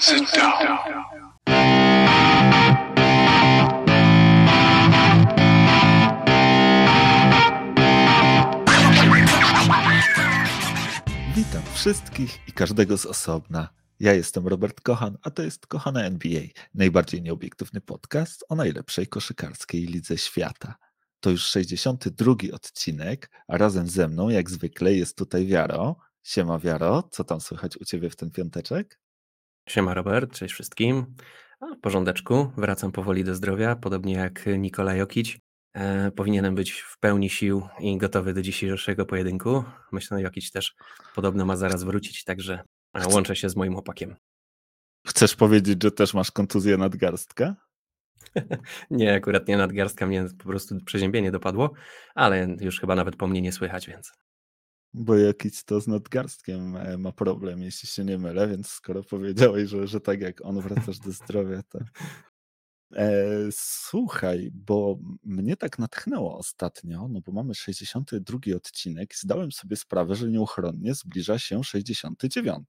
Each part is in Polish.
Sit down. Witam wszystkich i każdego z osobna. Ja jestem Robert Kochan, a to jest Kochana NBA, najbardziej nieobiektywny podcast o najlepszej koszykarskiej lidze świata. To już 62 odcinek, a razem ze mną, jak zwykle, jest tutaj Wiaro. Siema Wiaro, co tam słychać u Ciebie w ten piąteczek? Siema Robert, cześć wszystkim. A, w porządeczku, wracam powoli do zdrowia, podobnie jak Nikola Jokic. E, powinienem być w pełni sił i gotowy do dzisiejszego pojedynku. Myślę, że Jokic też podobno ma zaraz wrócić, także e, łączę się z moim chłopakiem. Chcesz powiedzieć, że też masz kontuzję nadgarstka? nie, akurat nie nadgarstka, mnie po prostu przeziębienie dopadło, ale już chyba nawet po mnie nie słychać, więc bo jakiś to z nadgarstkiem e, ma problem, jeśli się nie mylę, więc skoro powiedziałeś, że, że tak jak on wracasz do zdrowia, to. E, słuchaj, bo mnie tak natchnęło ostatnio, no bo mamy 62 odcinek i zdałem sobie sprawę, że nieuchronnie zbliża się 69.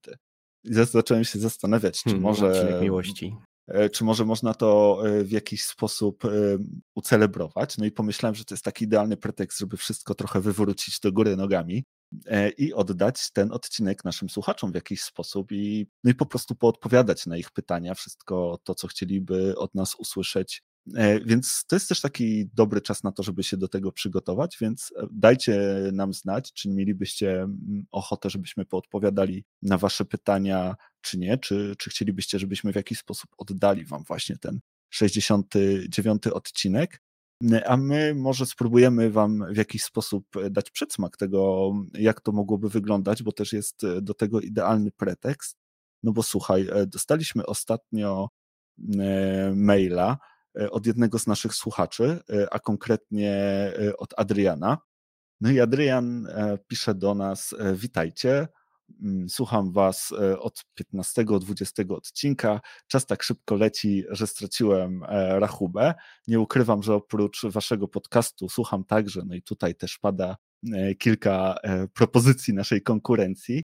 I zacząłem się zastanawiać, czy hmm, może. Odcinek miłości. E, czy może można to e, w jakiś sposób ucelebrować? No i pomyślałem, że to jest taki idealny pretekst, żeby wszystko trochę wywrócić do góry nogami i oddać ten odcinek naszym słuchaczom w jakiś sposób i, no i po prostu poodpowiadać na ich pytania, wszystko to, co chcieliby od nas usłyszeć. E, więc to jest też taki dobry czas na to, żeby się do tego przygotować, więc e, dajcie nam znać, czy mielibyście mm, ochotę, żebyśmy poodpowiadali na Wasze pytania, czy nie, czy, czy chcielibyście, żebyśmy w jakiś sposób oddali Wam właśnie ten 69 odcinek. A my może spróbujemy Wam w jakiś sposób e, dać przedsmak tego, jak to mogłoby wyglądać, bo też jest e, do tego idealny pretekst. No bo słuchaj, e, dostaliśmy ostatnio maila od jednego z naszych słuchaczy, a konkretnie od Adriana. No i Adrian pisze do nas: Witajcie. Mm, słucham Was e, od 15-20 odcinka. Czas tak szybko leci, że straciłem e, rachubę. Nie ukrywam, że oprócz Waszego podcastu słucham także, no i tutaj też pada e, kilka propozycji naszej konkurencji.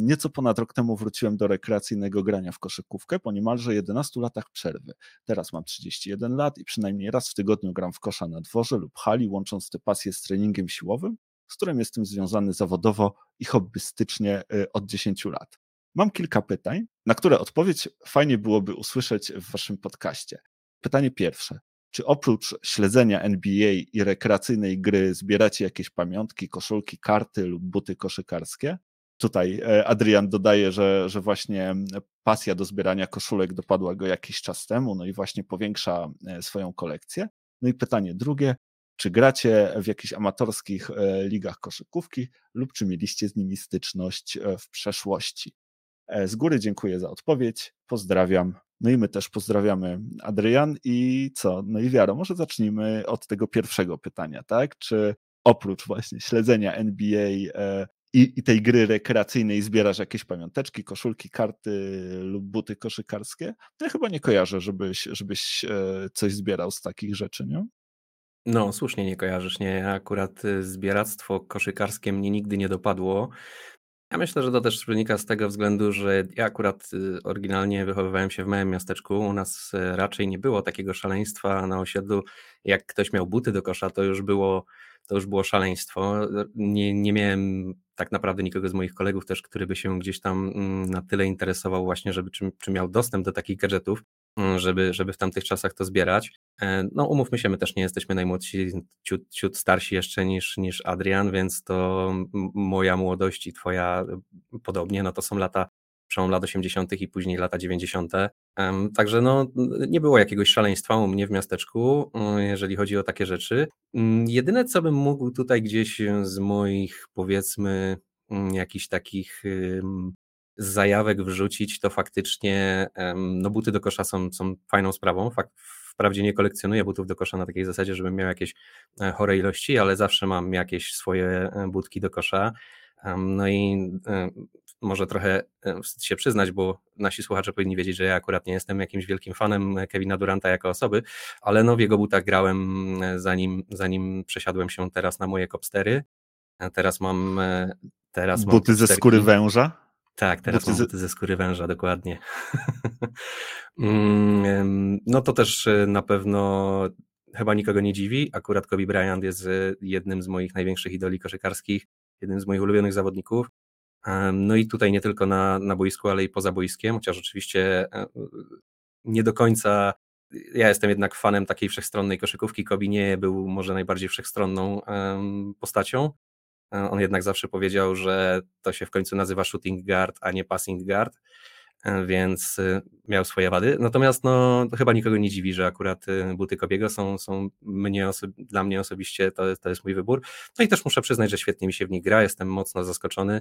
Nieco ponad rok temu wróciłem do rekreacyjnego grania w koszykówkę po niemalże 11 latach przerwy. Teraz mam 31 lat i przynajmniej raz w tygodniu gram w kosza na dworze lub hali, łącząc tę pasję z treningiem siłowym z którym jestem związany zawodowo i hobbystycznie y, od 10 lat. Mam kilka pytań, na które odpowiedź fajnie byłoby usłyszeć w waszym podcaście. Pytanie pierwsze. Czy oprócz śledzenia NBA i rekreacyjnej gry zbieracie jakieś pamiątki, koszulki, karty lub buty koszykarskie? Tutaj e, Adrian dodaje, że, że właśnie pasja do zbierania koszulek dopadła go jakiś czas temu, no i właśnie powiększa e, swoją kolekcję. No i pytanie drugie, czy gracie w jakichś amatorskich e, ligach koszykówki lub czy mieliście z nimi styczność e, w przeszłości? E, z góry dziękuję za odpowiedź. Pozdrawiam. No i my też pozdrawiamy Adrian i co? No i Wiaro, może zacznijmy od tego pierwszego pytania, tak? Czy oprócz właśnie śledzenia NBA i, i, tej gry rekreacyjnej zbierasz jakieś pamiąteczki, koszulki, karty lub buty koszykarskie? Ja chyba nie kojarzę, żebyś, żebyś coś zbierał z takich rzeczy, nie? No, słusznie nie kojarzysz, nie? Akurat y, zbieractwo koszykarskie mnie nigdy nie dopadło. Ja myślę, że to też wynika z tego względu, że ja akurat y, oryginalnie wychowywałem się w małym miasteczku. U nas y, raczej nie było takiego szaleństwa na osiedlu. Jak ktoś miał buty do kosza, to już było, to już było szaleństwo. Nie, nie miałem tak naprawdę nikogo z moich kolegów też, który by się gdzieś tam mm, na tyle interesował właśnie, żeby czy, czy miał dostęp do takich gadżetów. Mm, żeby, żeby w tamtych czasach to zbierać. E, no umówmy się, my też nie jesteśmy najmłodsi, ciut, ciut starsi jeszcze niż, niż Adrian, więc to moja młodość i twoja podobnie, no to są lata, przełom lat 80. i później lata 90. Także no, nie było jakiegoś szaleństwa u mnie w miasteczku, mm, jeżeli chodzi o takie rzeczy. Mm, jedyne, co bym mógł tutaj gdzieś z moich, powiedzmy, jakichś takich z zajawek wrzucić, to faktycznie no buty do kosza są, są fajną sprawą. Fakt, wprawdzie nie kolekcjonuję butów do kosza na takiej zasadzie, żebym miał jakieś e, chore ilości, ale zawsze mam jakieś swoje e, budki do kosza. No i e, może trochę wstyd się przyznać, bo nasi słuchacze powinni wiedzieć, że ja akurat nie jestem jakimś wielkim fanem Kevina Duranta jako osoby, ale no w jego butach grałem zanim, zanim przesiadłem się teraz na moje kopstery. Teraz mam teraz Buty mam ze skóry węża? Tak, teraz buty mam buty ze skóry węża, dokładnie. Mm, no to też y, na pewno chyba nikogo nie dziwi. Akurat Kobe Bryant jest y, jednym z moich największych idoli koszykarskich, jednym z moich ulubionych zawodników. No i tutaj nie tylko na, na boisku, ale i poza boiskiem, chociaż oczywiście e, nie do końca. Ja jestem jednak fanem takiej wszechstronnej koszykówki. Kobe nie był może najbardziej wszechstronną postacią. E, on jednak zawsze powiedział, że to się w końcu nazywa shooting guard, a nie passing guard, e, więc miał swoje wady. Natomiast no, chyba nikogo nie dziwi, że akurat buty Kobiego są, są mnie dla mnie osobiście to, to jest mój wybór. No i też muszę przyznać, że świetnie mi się w nich gra. Jestem mocno zaskoczony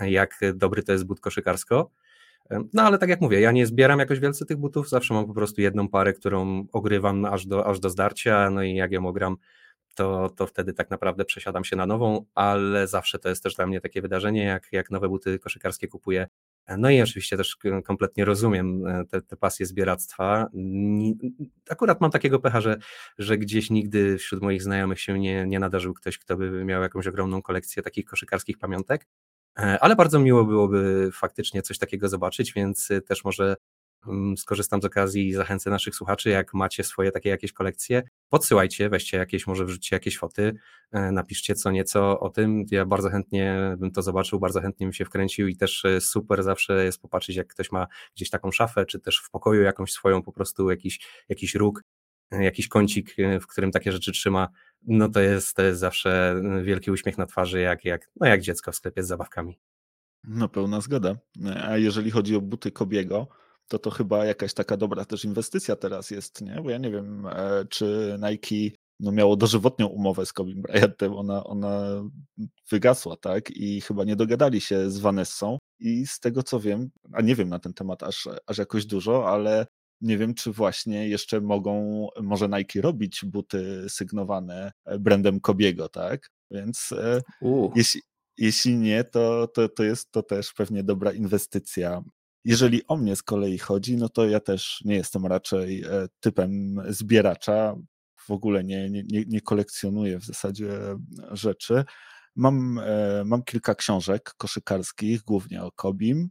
jak dobry to jest but koszykarsko. No ale tak jak mówię, ja nie zbieram jakoś wielce tych butów, zawsze mam po prostu jedną parę, którą ogrywam aż do, aż do zdarcia, no i jak ją ogram, to, to wtedy tak naprawdę przesiadam się na nową, ale zawsze to jest też dla mnie takie wydarzenie, jak, jak nowe buty koszykarskie kupuję. No i oczywiście też kompletnie rozumiem e, te, te pasje zbieractwa. Akurat mam takiego pecha, że, że gdzieś nigdy wśród moich znajomych się nie, nie nadarzył ktoś, kto by miał jakąś ogromną kolekcję takich koszykarskich pamiątek. E, ale bardzo miło byłoby faktycznie coś takiego zobaczyć, więc y, też może skorzystam z okazji i zachęcę naszych słuchaczy, jak macie swoje takie jakieś kolekcje, podsyłajcie, weźcie jakieś, może wrzućcie jakieś foty, e, napiszcie co nieco o tym. Ja bardzo chętnie bym to zobaczył, bardzo chętnie bym się wkręcił i też e, super zawsze jest popatrzeć, jak ktoś ma gdzieś taką szafę, czy też w pokoju jakąś swoją po prostu jakiś, jakiś róg, jakiś kącik, w którym takie rzeczy trzyma no to jest, to jest zawsze mm, wielki uśmiech na twarzy, jak, jak, no jak dziecko w sklepie z zabawkami. No pełna zgoda. A jeżeli chodzi o buty Kobiego, to to chyba jakaś taka dobra też inwestycja teraz jest, nie? Bo ja nie wiem, e, czy Nike no miało dożywotnią umowę z Kobe Bryantem, ona, ona wygasła, tak? I chyba nie dogadali się z Vanessą i z tego co wiem, a nie wiem na ten temat aż, aż jakoś dużo, ale nie wiem, czy właśnie jeszcze mogą, może Nike robić buty sygnowane e, brandem Kobiego, tak? Więc e, jeśli, jeśli nie, to, to, to jest to też pewnie dobra inwestycja. Jeżeli o mnie z kolei chodzi, no to ja też nie jestem raczej e, typem zbieracza. W ogóle nie, nie, nie kolekcjonuję w zasadzie rzeczy. Mam, mam kilka książek koszykarskich, głównie o Kobim,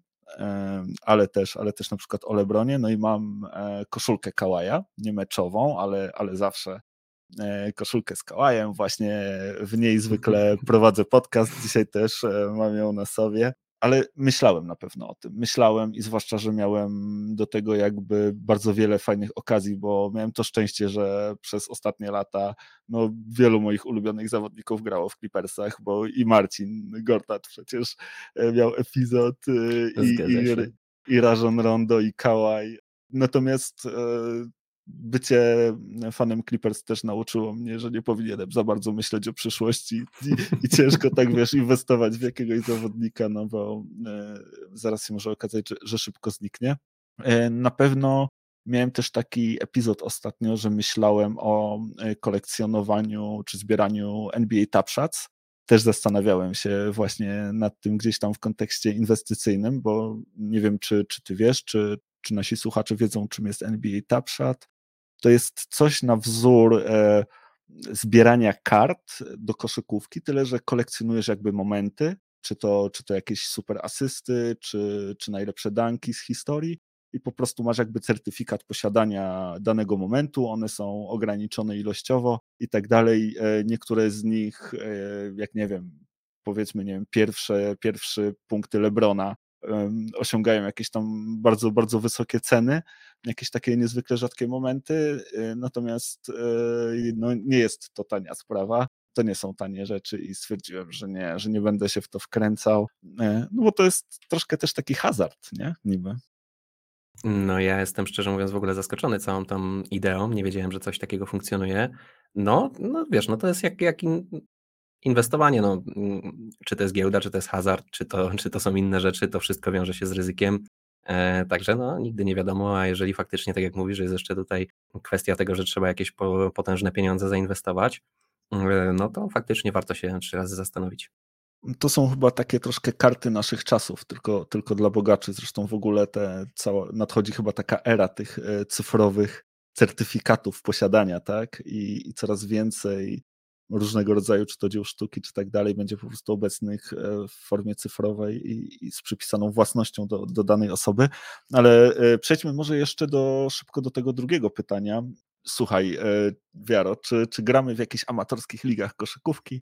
ale też, ale też na przykład o Lebronie. No i mam e, koszulkę Kałaja, nie meczową, ale, ale zawsze e, koszulkę z Kałajem. Właśnie w niej zwykle prowadzę podcast. Dzisiaj też e, mam ją na sobie ale myślałem na pewno o tym. Myślałem i zwłaszcza, że miałem do tego jakby bardzo wiele fajnych okazji, bo miałem to szczęście, że przez ostatnie lata no, wielu moich ulubionych zawodników grało w Clippersach, bo i Marcin Gortat przecież e, miał epizod e, i, i, i Rajon Rondo i Kałaj. Natomiast e, bycie fanem Clippers też nauczyło mnie, że nie powinienem za bardzo myśleć o przyszłości i, i ciężko tak, wiesz, inwestować w jakiegoś zawodnika, no bo e, zaraz się może okazać, że, że szybko zniknie. E, na pewno miałem też taki epizod ostatnio, że myślałem o e, kolekcjonowaniu czy zbieraniu NBA Top Shots. Też zastanawiałem się właśnie nad tym gdzieś tam w kontekście inwestycyjnym, bo nie wiem, czy, czy ty wiesz, czy, czy nasi słuchacze wiedzą, czym jest NBA Top Shot to jest coś na wzór e, zbierania kart do koszykówki, tyle że kolekcjonujesz jakby momenty, czy to, czy to jakieś super asysty, czy, czy najlepsze danki z historii i po prostu masz jakby certyfikat posiadania danego momentu, one są ograniczone ilościowo i tak dalej. E, niektóre z nich, e, jak nie wiem, powiedzmy, nie wiem, pierwsze, pierwsze punkty Lebrona osiągają jakieś tam bardzo, bardzo wysokie ceny, jakieś takie niezwykle rzadkie momenty, y, natomiast y, no, nie jest to tania sprawa. To nie są tanie rzeczy i stwierdziłem, że nie, że nie będę się w to wkręcał, e, no bo to jest troszkę też taki hazard, nie? Niby. No ja jestem szczerze mówiąc w ogóle zaskoczony całą tą ideą, nie wiedziałem, że coś takiego funkcjonuje. No, no wiesz, no to jest jak, jak Inwestowanie, no, mm, czy to jest giełda, czy to jest hazard, czy to, czy to są inne rzeczy, to wszystko wiąże się z ryzykiem. E, także no, nigdy nie wiadomo, a jeżeli faktycznie, tak jak mówisz, jest jeszcze tutaj kwestia tego, że trzeba jakieś po, potężne pieniądze zainwestować, e, no to faktycznie warto się trzy razy zastanowić. To są chyba takie troszkę karty naszych czasów, tylko, tylko dla bogaczy. Zresztą w ogóle te cała, nadchodzi chyba taka era tych e, cyfrowych certyfikatów posiadania, tak? I, i coraz więcej różnego rodzaju, czy to dzieł sztuki, czy tak dalej, będzie po prostu obecnych w formie cyfrowej i, i z przypisaną własnością do, do danej osoby. Ale przejdźmy może jeszcze do, szybko do tego drugiego pytania. Słuchaj, Wiaro, czy, czy gramy w jakichś amatorskich ligach koszykówki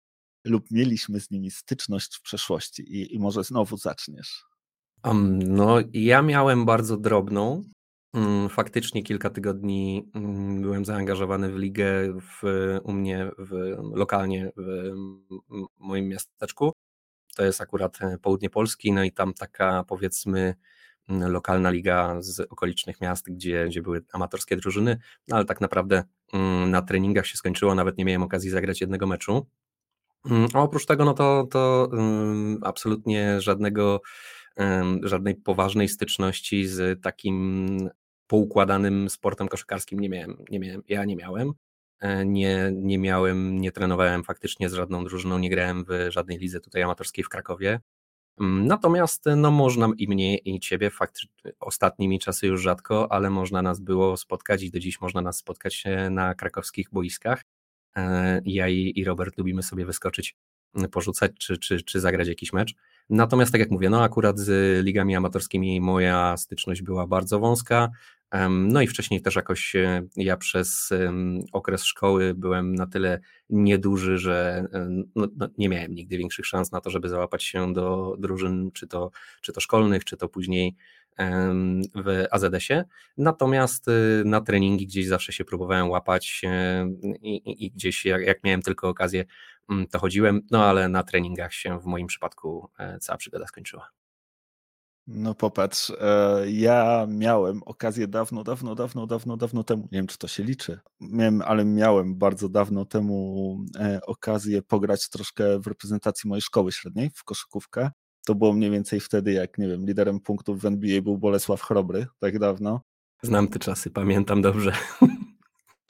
lub mieliśmy z nimi styczność w przeszłości i, i może znowu zaczniesz? Um, no, ja miałem bardzo drobną. Mm, faktycznie kilka tygodni mm, byłem zaangażowany w ligę w, u mnie w, lokalnie w moim miasteczku. To jest akurat e, południe Polski, no i tam taka powiedzmy mm, lokalna liga z okolicznych miast, gdzie, gdzie były amatorskie drużyny, no ale tak naprawdę na treningach się skończyło, nawet nie miałem okazji zagrać jednego meczu. A oprócz tego, no to, to absolutnie żadnego żadnej poważnej styczności z takim poukładanym sportem koszykarskim nie miałem. Nie miałem ja nie miałem. E, nie, nie miałem, nie trenowałem faktycznie z żadną drużyną, nie grałem w żadnej lidze tutaj amatorskiej w Krakowie. Mm, natomiast no można i mnie i ciebie, fakt, ostatnimi czasy już rzadko, ale można nas było spotkać i do dziś można nas spotkać na krakowskich boiskach. E, ja i, i Robert lubimy sobie wyskoczyć porzucać czy, czy, czy zagrać jakiś mecz. Natomiast tak jak mówię, no akurat z ligami amatorskimi moja styczność była bardzo wąska. No i wcześniej też jakoś e, ja przez okres szkoły byłem na tyle nieduży, że no, no, nie miałem nigdy większych szans na to, żeby załapać się do drużyn, czy to, czy to szkolnych, czy to później w AZS-ie. Natomiast y, na treningi gdzieś zawsze się próbowałem łapać i, i, i gdzieś jak, jak, miałem tylko okazję, mm, to chodziłem, no ale na treningach się w moim przypadku e, cała przygoda skończyła. No popatrz, e, ja miałem okazję dawno, dawno, dawno, dawno, dawno temu, nie wiem czy to się liczy, miałem, ale miałem bardzo dawno temu e, okazję pograć troszkę w reprezentacji mojej szkoły średniej w koszykówkę to było mniej więcej wtedy, jak nie wiem, liderem punktów w NBA był Bolesław Chrobry, tak dawno. Znam te czasy, pamiętam dobrze.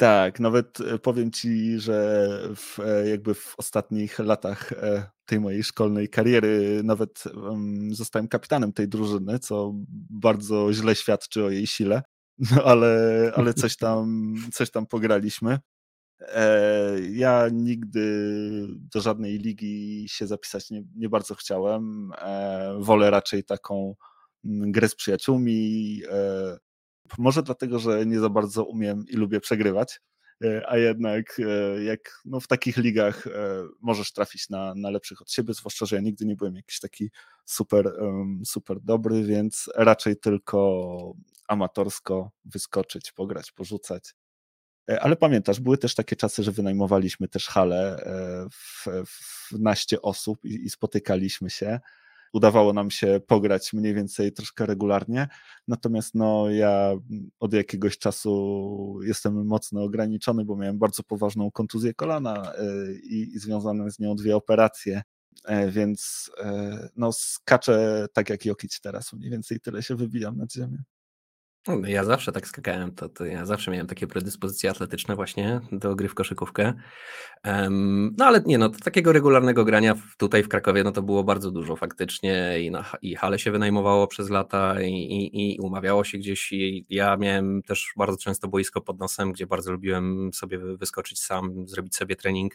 Tak, nawet e, powiem ci, że w, e, jakby w ostatnich latach e, tej mojej szkolnej kariery nawet zostałem kapitanem tej drużyny, co bardzo źle świadczy o jej sile, no ale, ale coś tam, coś tam pograliśmy. Ja nigdy do żadnej ligi się zapisać nie, nie bardzo chciałem. Wolę raczej taką mm, grę z przyjaciółmi. E, może dlatego, że nie za bardzo umiem i lubię przegrywać, a jednak jak no w takich ligach możesz trafić na, na lepszych od siebie, zwłaszcza, że ja nigdy nie byłem jakiś taki super, super dobry, więc raczej tylko amatorsko wyskoczyć, pograć, porzucać. E, ale pamiętasz, były też takie czasy, że wynajmowaliśmy też halę e, w, w naście osób i, i spotykaliśmy się udawało nam się pograć mniej więcej troszkę regularnie. Natomiast no, ja od jakiegoś czasu jestem mocno ograniczony, bo miałem bardzo poważną kontuzję kolana e, i, związane z nią dwie operacje. Więc no, skaczę tak jak Jokic teraz, mniej więcej tyle się wybijam nad ziemię. No, ja zawsze tak skakałem, to, to ja zawsze miałem takie predyspozycje atletyczne właśnie do gry w koszykówkę. Um, no ale nie, no takiego regularnego grania tutaj w Krakowie, no to było bardzo dużo faktycznie i, na, i hale się wynajmowało przez lata i, i, i umawiało się gdzieś i ja miałem też bardzo często boisko pod nosem, gdzie bardzo lubiłem sobie wyskoczyć sam, zrobić sobie trening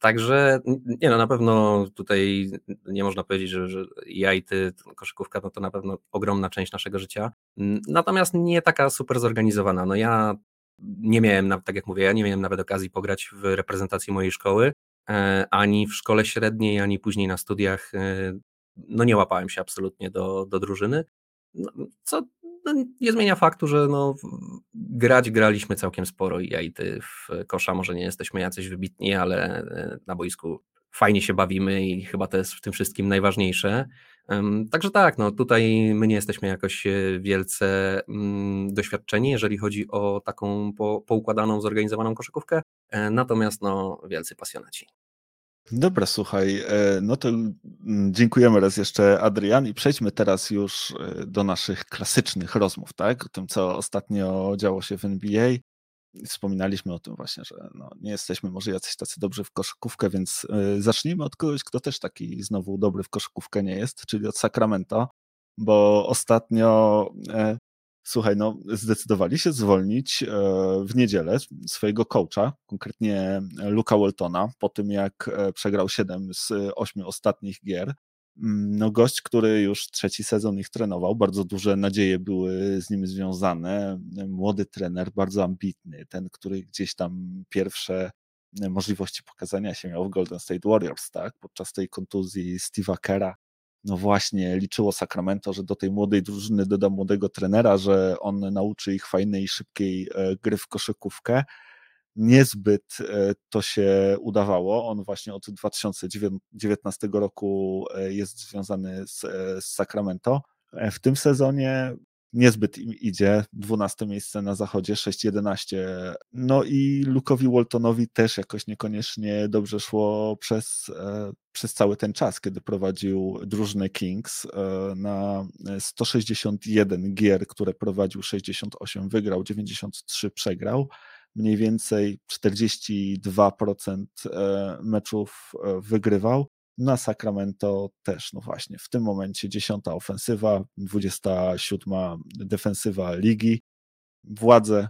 Także nie no, na pewno tutaj nie można powiedzieć, że, że ja i ty, koszykówka, no to na pewno ogromna część naszego życia. Natomiast nie taka super zorganizowana. No ja nie miałem, tak jak mówię, ja nie miałem nawet okazji pograć w reprezentacji mojej szkoły, e, ani w szkole średniej, ani później na studiach. E, no nie łapałem się absolutnie do, do drużyny. No, co nie zmienia faktu, że no, grać graliśmy całkiem sporo i ja i ty w kosza może nie jesteśmy jacyś wybitni, ale e, na boisku fajnie się bawimy i chyba to jest w tym wszystkim najważniejsze. Także tak, no tutaj my nie jesteśmy jakoś e, wielce mm, doświadczeni, jeżeli chodzi o taką poukładaną, zorganizowaną koszykówkę, e, natomiast no wielcy pasjonaci. Dobra, słuchaj, e, no to mm, dziękujemy raz jeszcze Adrian i przejdźmy teraz już e, do naszych klasycznych rozmów, tak? O tym, co ostatnio działo się w NBA. Wspominaliśmy o tym właśnie, że no, nie jesteśmy może jacyś tacy dobrzy w koszykówkę, więc e, zacznijmy od kogoś, kto też taki znowu dobry w koszykówkę nie jest, czyli od Sacramento, bo ostatnio Słuchaj, no zdecydowali się zwolnić e, w niedzielę swojego coacha, konkretnie Luka Waltona, po tym jak e, przegrał 7 z 8 ostatnich gier. Mm, no gość, który już trzeci sezon ich trenował, bardzo duże nadzieje były z nim związane. Młody trener, bardzo ambitny, ten, który gdzieś tam pierwsze możliwości pokazania się miał w Golden State Warriors, tak? Podczas tej kontuzji Steve'a Kera no właśnie liczyło Sacramento, że do tej młodej drużyny doda młodego trenera, że on nauczy ich fajnej, szybkiej e, gry w koszykówkę. Niezbyt e, to się udawało. On właśnie od 2019 roku e, jest związany z, z Sacramento. W tym sezonie niezbyt im idzie. 12 miejsce na zachodzie, 6-11. No i Lukowi Waltonowi też jakoś niekoniecznie dobrze szło przez, e, przez cały ten czas, kiedy prowadził drużynę Kings e, na 161 gier, które prowadził 68 wygrał, 93 przegrał. Mniej więcej 42% e, meczów wygrywał. Na Sacramento też, no właśnie, w tym momencie dziesiąta ofensywa, 27 defensywa ligi. Władze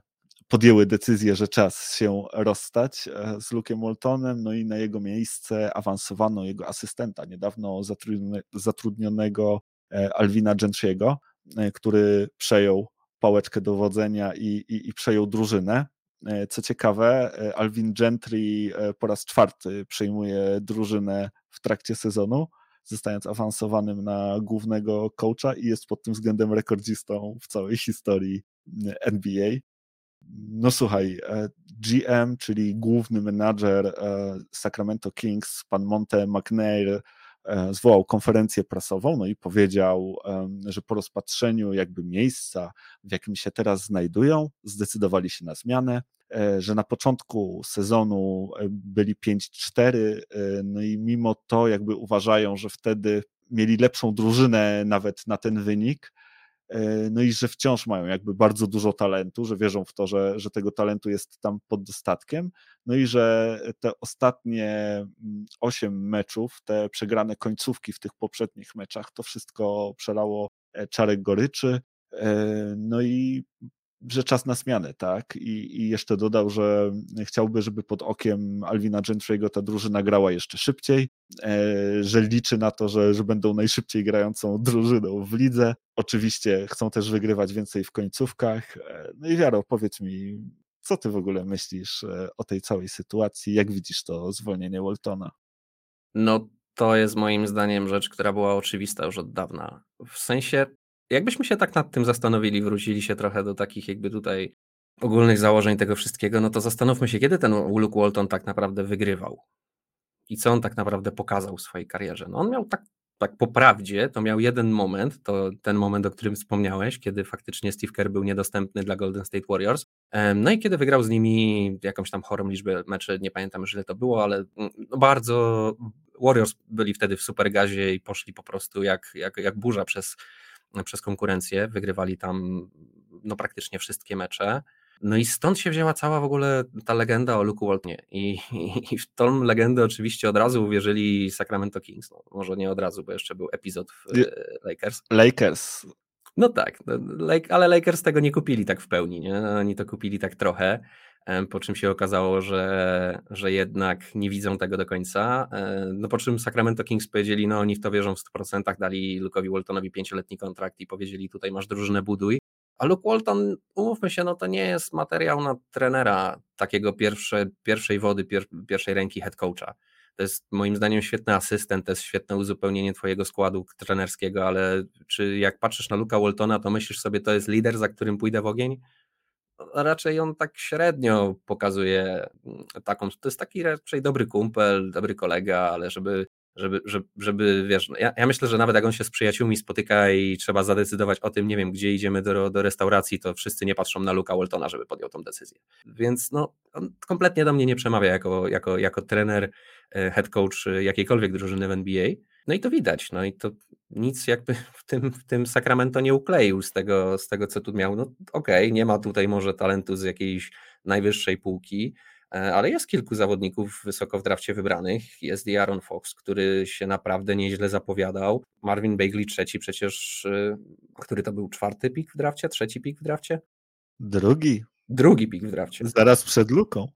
podjęły decyzję, że czas się rozstać e, z Lukiem Waltonem, no i na jego miejsce awansowano jego asystenta, niedawno zatrudnionego e, Alvina Gentry'ego, e, który przejął pałeczkę dowodzenia i, i, i przejął drużynę. E, co ciekawe, e, Alvin Gentry e, po raz czwarty przejmuje drużynę w trakcie sezonu, zostając awansowanym na głównego coacha i jest pod tym względem rekordzistą w całej historii NBA. No słuchaj, GM, czyli główny menadżer Sacramento Kings, pan Monte McNair, zwołał konferencję prasową, no i powiedział, że po rozpatrzeniu jakby miejsca, w jakim się teraz znajdują, zdecydowali się na zmianę, e, że na początku sezonu e, byli 5-4, e, no i mimo to jakby uważają, że wtedy mieli lepszą drużynę nawet na ten wynik, E, no i że wciąż mają jakby bardzo dużo talentu, że wierzą w to, że, że tego talentu jest tam pod dostatkiem, no i że te ostatnie mm, osiem meczów, te przegrane końcówki w tych poprzednich meczach, to wszystko przelało e, czarek goryczy, e, no i że czas na zmianę, tak? I, I, jeszcze dodał, że chciałby, żeby pod okiem Alwina Gentry'ego ta drużyna grała jeszcze szybciej, e, że liczy na to, że, że będą najszybciej grającą drużyną w lidze. Oczywiście chcą też wygrywać więcej w końcówkach. E, no i Wiaro, powiedz mi, co ty w ogóle myślisz e, o tej całej sytuacji? Jak widzisz to zwolnienie Waltona? No, to jest moim zdaniem rzecz, która była oczywista już od dawna. W sensie Jakbyśmy się tak nad tym zastanowili, wrócili się trochę do takich jakby tutaj ogólnych założeń tego wszystkiego, no to zastanówmy się, kiedy ten Luke Walton tak naprawdę wygrywał i co on tak naprawdę pokazał w swojej karierze. No on miał tak, tak po prawdzie, to miał jeden moment, to ten moment, o którym wspomniałeś, kiedy faktycznie Steve Kerr był niedostępny dla Golden State Warriors, no i kiedy wygrał z nimi jakąś tam chorą liczbę meczy, nie pamiętam już ile to było, ale mm, no bardzo Warriors byli wtedy w supergazie i poszli po prostu jak, jak, jak burza przez przez konkurencję, wygrywali tam no, praktycznie wszystkie mecze. No i stąd się wzięła cała w ogóle ta legenda o Luke Waltonie. I, i, I, w tą legendę oczywiście od razu uwierzyli Sacramento Kings. No, może nie od razu, bo jeszcze był epizod w Lakers. Lakers. No tak, no, ale Lakers tego nie kupili tak w pełni, nie? Oni to kupili tak trochę po czym się okazało, że, że jednak nie widzą tego do końca. No po czym Sacramento Kings powiedzieli, no oni w to wierzą w 100%, dali Luke'owi Waltonowi pięcioletni kontrakt i powiedzieli, tutaj masz drużynę, buduj. A Luke Walton, umówmy się, no to nie jest materiał na trenera takiego pierwsze, pierwszej wody, pier, pierwszej ręki head coacha. To jest moim zdaniem świetny asystent, to jest świetne uzupełnienie twojego składu trenerskiego, ale czy jak patrzysz na Luka Waltona, to myślisz sobie, to jest lider, za którym pójdę w ogień? Raczej on tak średnio pokazuje mm, taką, to jest taki raczej dobry kumpel, dobry kolega, ale żeby, żeby, żeby, żeby wiesz, no ja, ja, myślę, że nawet jak on się z przyjaciółmi spotyka i trzeba zadecydować o tym, nie wiem, gdzie idziemy do, do restauracji, to wszyscy nie patrzą na Luka Waltona, żeby podjął tą decyzję. Więc no, on kompletnie do mnie nie przemawia jako, jako, jako trener, e, head coach jakiejkolwiek drużyny w NBA. No i to widać, no i to nic jakby w tym, w tym Sacramento nie ukleił z tego, z tego, co tu miał. No okej, okay, nie ma tutaj może talentu z jakiejś najwyższej półki, E, ale jest kilku zawodników wysoko w drafcie wybranych. Jest i Aaron Fox, który się naprawdę nieźle zapowiadał. Marvin Bagley trzeci przecież, e, który to był czwarty pik w drafcie, trzeci pik w drafcie? Drugi. Drugi pik w drafcie. Zaraz przed luką.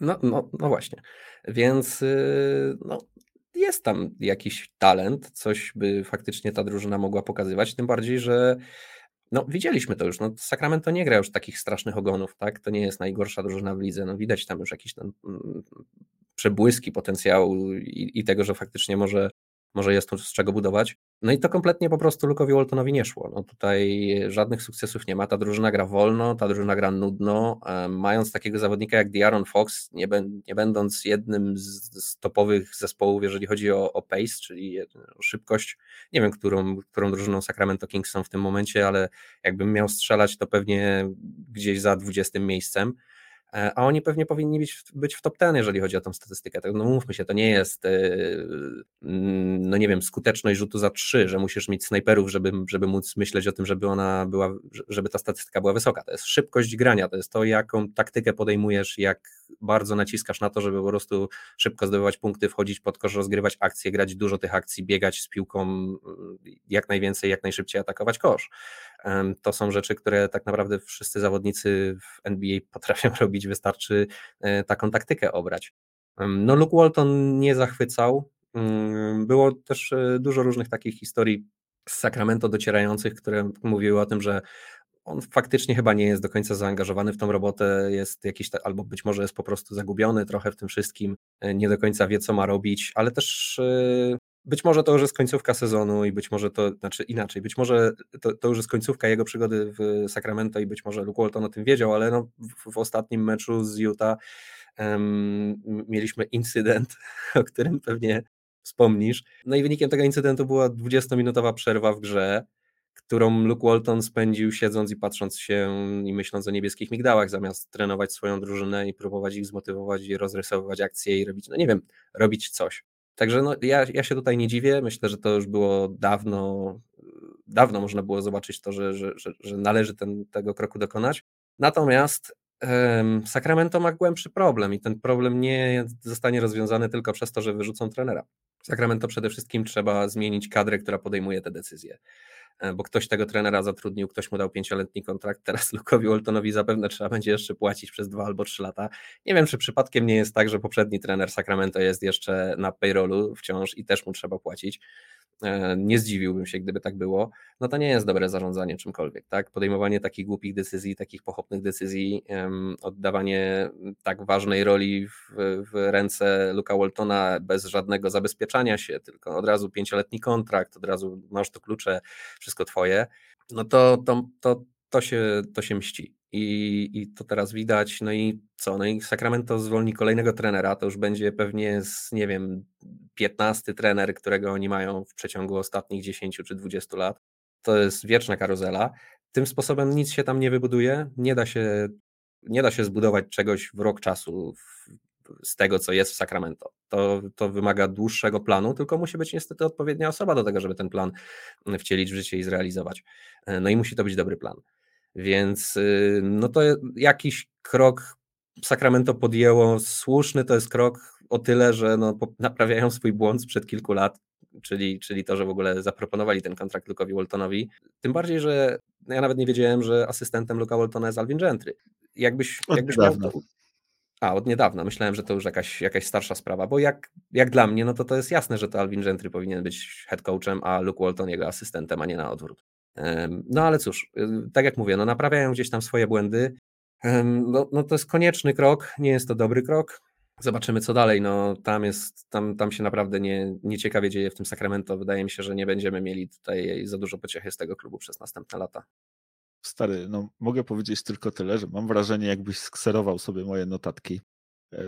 No, no, no właśnie. Więc y, no, jest tam jakiś talent, coś by faktycznie ta drużyna mogła pokazywać, tym bardziej, że no, widzieliśmy to już. No, Sacramento nie gra już takich strasznych ogonów, tak? To nie jest najgorsza drużyna w lidze. No, widać tam już jakieś tam mm, przebłyski potencjału i, i tego, że faktycznie może może jest tu z czego budować. No i to kompletnie po prostu Lukowi Waltonowi nie szło. No tutaj żadnych sukcesów nie ma. Ta drużyna gra wolno, ta drużyna gra nudno. Mając takiego zawodnika jak Diaron Fox, nie, nie będąc jednym z, z, topowych zespołów, jeżeli chodzi o, o pace, czyli o szybkość, nie wiem, którą, którą drużyną Sacramento Kings są w tym momencie, ale jakbym miał strzelać, to pewnie gdzieś za 20 miejscem. E, a oni pewnie powinni być, być w top 10, jeżeli chodzi o tą statystykę. Tak, no mówmy się, to nie jest, e, no nie wiem, skuteczność rzutu za trzy, że musisz mieć snajperów, żeby, żeby móc myśleć o tym, żeby ona była, żeby ta statystyka była wysoka. To jest szybkość grania, to jest to, jaką taktykę podejmujesz, jak bardzo naciskasz na to, żeby po prostu szybko zdobywać punkty, wchodzić pod kosz, rozgrywać akcje, grać dużo tych akcji, biegać z piłką mm, jak najwięcej, jak najszybciej atakować kosz. To są rzeczy, które tak naprawdę wszyscy zawodnicy w NBA potrafią robić, wystarczy e, taką taktykę obrać. No Luke Walton nie zachwycał. Mm, było też e, dużo różnych takich historii z Sacramento docierających, które mówiły o tym, że on faktycznie chyba nie jest do końca zaangażowany w tą robotę, jest jakiś, albo być może jest po prostu zagubiony trochę w tym wszystkim, e, nie do końca wie, co ma robić, ale też być może to już jest końcówka sezonu i być może to, znaczy inaczej, być może to, to już jest końcówka jego przygody w Sacramento i być może Luke Walton o tym wiedział, ale no w, w ostatnim meczu z Utah um, mieliśmy incydent, o którym pewnie wspomnisz. No i wynikiem tego incydentu była 20-minutowa przerwa w grze, którą Luke Walton spędził siedząc i patrząc się i myśląc o niebieskich migdałach, zamiast trenować swoją drużynę i próbować ich zmotywować i rozrysowywać akcje i robić, no nie wiem, robić coś. Także no, ja, ja się tutaj nie dziwię. Myślę, że to już było dawno, dawno można było zobaczyć to, że, że, że, że należy ten, tego kroku dokonać. Natomiast um, Sacramento ma głębszy problem i ten problem nie zostanie rozwiązany tylko przez to, że wyrzucą trenera. Sacramento przede wszystkim trzeba zmienić kadrę, która podejmuje te decyzje. E, bo ktoś tego trenera zatrudnił, ktoś mu dał pięcioletni kontrakt, teraz Lukowi Waltonowi zapewne trzeba będzie jeszcze płacić przez dwa albo trzy lata. Nie wiem, czy przypadkiem nie jest tak, że poprzedni trener Sacramento jest jeszcze na payrollu wciąż i też mu trzeba płacić. E, nie zdziwiłbym się, gdyby tak było, no to nie jest dobre zarządzanie czymkolwiek, tak? Podejmowanie takich głupich decyzji, takich pochopnych decyzji, oddawanie tak ważnej roli w, w ręce Luka Waltona bez żadnego zabezpieczania się, tylko od razu pięcioletni kontrakt, od razu masz to klucze, wszystko twoje, no to, to, to, to, się, to się mści. I, I to teraz widać. No i co? No i Sacramento zwolni kolejnego trenera. To już będzie pewnie z, nie wiem, 15 trener, którego oni mają w przeciągu ostatnich 10 czy 20 lat. To jest wieczna karuzela. Tym sposobem nic się tam nie wybuduje. Nie da się, nie da się zbudować czegoś w rok czasu w, z tego, co jest w Sacramento. To, to wymaga dłuższego planu, tylko musi być niestety odpowiednia osoba do tego, żeby ten plan wcielić w życie i zrealizować. No i musi to być dobry plan. Więc y, no to jakiś krok Sacramento podjęło słuszny, to jest krok o tyle, że no, naprawiają swój błąd sprzed kilku lat, czyli, czyli to, że w ogóle zaproponowali ten kontrakt Luke'owi Waltonowi. Tym bardziej, że ja nawet nie wiedziałem, że asystentem Luka Waltona jest Alvin Gentry. Jakbyś, od jakbyś niedawna. To... A, od niedawna. Myślałem, że to już jakaś, jakaś starsza sprawa, bo jak, jak dla mnie, no to to jest jasne, że to Alvin Gentry powinien być head coachem, a Luke Walton jego asystentem, a nie na odwrót. No ale cóż, y, tak jak mówię, no naprawiają gdzieś tam swoje błędy. No, no to jest konieczny krok, nie jest to dobry krok. Zobaczymy co dalej. No, tam, jest, tam, tam się naprawdę nie, nieciekawie dzieje w tym Sacramento. Wydaje mi się, że nie będziemy mieli tutaj za dużo pociechy z tego klubu przez następne lata. Stary, no mogę powiedzieć tylko tyle, że mam wrażenie, jakbyś skserował sobie moje notatki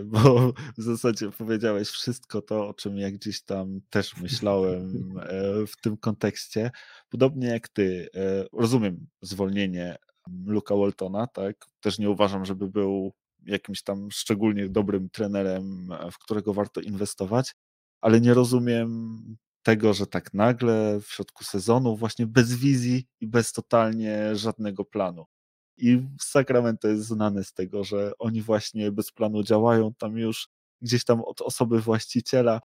bo w zasadzie powiedziałeś wszystko to, o czym ja gdzieś tam też myślałem e, w tym kontekście. Podobnie jak ty, e, rozumiem zwolnienie Luka Waltona, tak? Też nie uważam, żeby był jakimś tam szczególnie dobrym trenerem, w którego warto inwestować, ale nie rozumiem tego, że tak nagle w środku sezonu, właśnie bez wizji i bez totalnie żadnego planu. I Sacramento jest znane z tego, że oni właśnie bez planu działają tam już gdzieś tam od osoby właściciela.